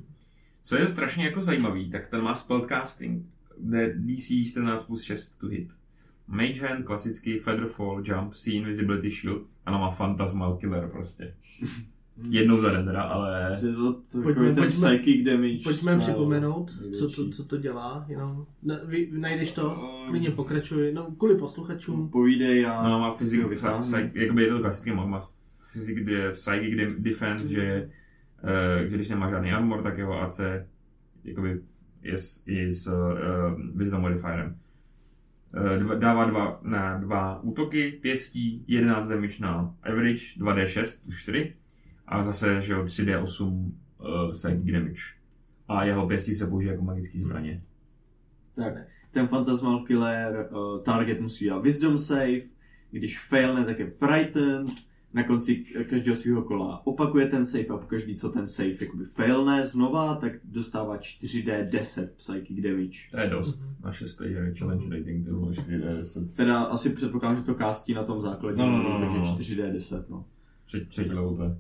Speaker 1: Co je strašně jako zajímavý, tak ten má spellcasting, kde DC 14 plus 6 to hit. Mage Hand, klasický Featherfall, Jump, See Invisibility Shield, a ona má Phantasmal Killer prostě. Jednou za den teda, ale...
Speaker 2: Je to takový
Speaker 3: Pojďme-
Speaker 2: ten
Speaker 3: pojďme-
Speaker 2: psychic damage.
Speaker 3: Pojďme
Speaker 2: no,
Speaker 3: připomenout, co to, co to dělá, jenom na, vy, najdeš to, klidně pokračuj, no kvůli posluchačům.
Speaker 2: Povídej a...
Speaker 1: No, má psych, jakoby je to klasický má physic, de- psychic de- defense, že, uh, že když nemá žádný armor, tak jeho AC jakoby je s, je s uh, wisdom modifierem. Uh, dva, dává dva, na dva útoky, pěstí, 11 damage na average, 2d6 plus 4 a zase, že jo, 3d8 uh, psychic damage. A jeho pěstí se použije jako magický zbraně.
Speaker 2: Tak, ten Phantasmal Killer, uh, target musí dělat Wisdom save, když failne, tak je frightened, na konci každého svého kola opakuje ten save a pokaždý, co ten save jakoby failne znova, tak dostává 4d10 psychic damage.
Speaker 1: To je dost. Na 6 challenge rating, to bylo 4d10.
Speaker 2: Teda asi předpokládám, že to kástí na tom základním,
Speaker 1: No, no, no, no,
Speaker 2: takže
Speaker 1: no.
Speaker 2: 4d10, no.
Speaker 1: Třetí, třetí level to je.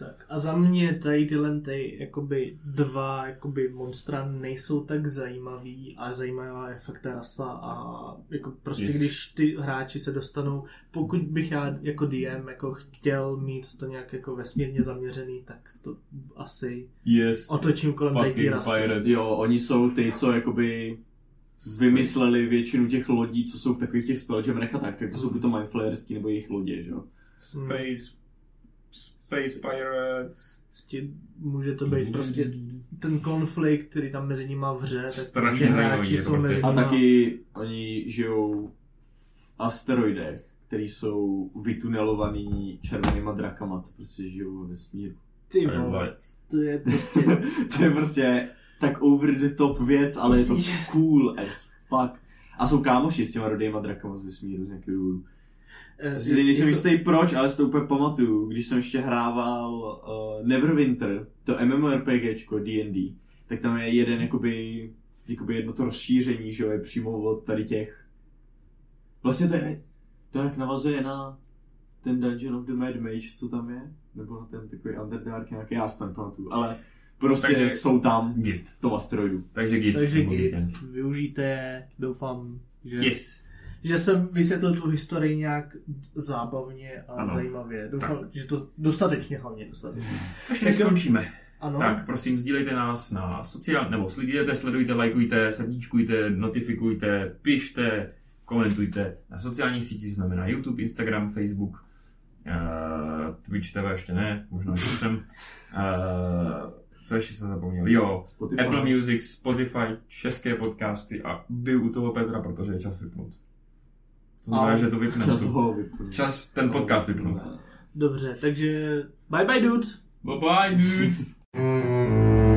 Speaker 3: Tak a za mě tady tyhle ty, jakoby dva jakoby monstra nejsou tak zajímavý, ale zajímavá je fakt ta rasa a jako prostě
Speaker 1: Yes.
Speaker 3: když ty hráči se dostanou, pokud bych já jako DM jako chtěl mít to nějak jako vesmírně zaměřený, tak to asi
Speaker 1: Yes.
Speaker 3: otočím kolem tady ty rasy.
Speaker 2: Jo, oni jsou ty, co jakoby vymysleli většinu těch lodí, co jsou v takových těch spelljamerech a tak, tak to jsou buď to mindflayerský nebo jejich lodě, že jo.
Speaker 1: Space, Space Pirates.
Speaker 3: Prostě může to být prostě ten konflikt, který tam mezi nimi vře, tak
Speaker 1: Strašně
Speaker 3: prostě
Speaker 1: zajímavý,
Speaker 3: hráči jsou
Speaker 1: prostě-
Speaker 3: mezi
Speaker 2: A taky oni žijou v asteroidech, který jsou vytunelovaný červenýma drakama, co prostě žijou ve vesmíru.
Speaker 3: Ty vole, to je prostě...
Speaker 2: to je prostě tak over the top věc, ale je to cool as fuck. A jsou kámoši s těma rodejma drakama z vesmíru z nějakého důvodu.
Speaker 3: Eh,
Speaker 2: Si
Speaker 3: je-
Speaker 2: nejsem
Speaker 3: to-
Speaker 2: jistý proč, ale si to úplně pamatuju, když jsem ještě hrával uh, Neverwinter, to MMORPGčko D&D, tak tam je jeden jakoby, jakoby jedno to rozšíření, že jo, je přímo od tady těch. Vlastně to je, to jak navazuje na ten Dungeon of the Mad Mage, co tam je, nebo na ten takový Underdark nějaký, já si to nepamatuju, ale prostě
Speaker 1: Takže-
Speaker 2: jsou tam
Speaker 1: Git.
Speaker 2: v tom asteroidu.
Speaker 1: Takže git.
Speaker 3: Takže git, využijte doufám, že,
Speaker 1: Yes.
Speaker 3: Že jsem vysvětlil tu historii nějak zábavně a
Speaker 1: Ano.
Speaker 3: zajímavě. Doufám, že to dostatečně hlavně dostatečně.
Speaker 1: Až než skončíme.
Speaker 3: Ano,
Speaker 1: Tak prosím, sdílejte nás na sociál, nebo sledujte, sledujte, lajkujte, srdíčkujte, notifikujte, pište, komentujte na sociálních sítích, znamená YouTube, Instagram, Facebook, uh, Twitch TV ještě ne, možná že jsem. Uh, co ještě jsem zapomněl? Jo,
Speaker 2: Spotify.
Speaker 1: Apple Music, Spotify, české podcasty a byl u toho Petra, protože je čas vypnout. To znamená, že to vypneme.
Speaker 2: Čas
Speaker 1: To-
Speaker 2: ho vypnout.
Speaker 1: Čas ten podcast vypnout.
Speaker 3: dobře, takže bye bye dudes!
Speaker 1: Bye bye, dude.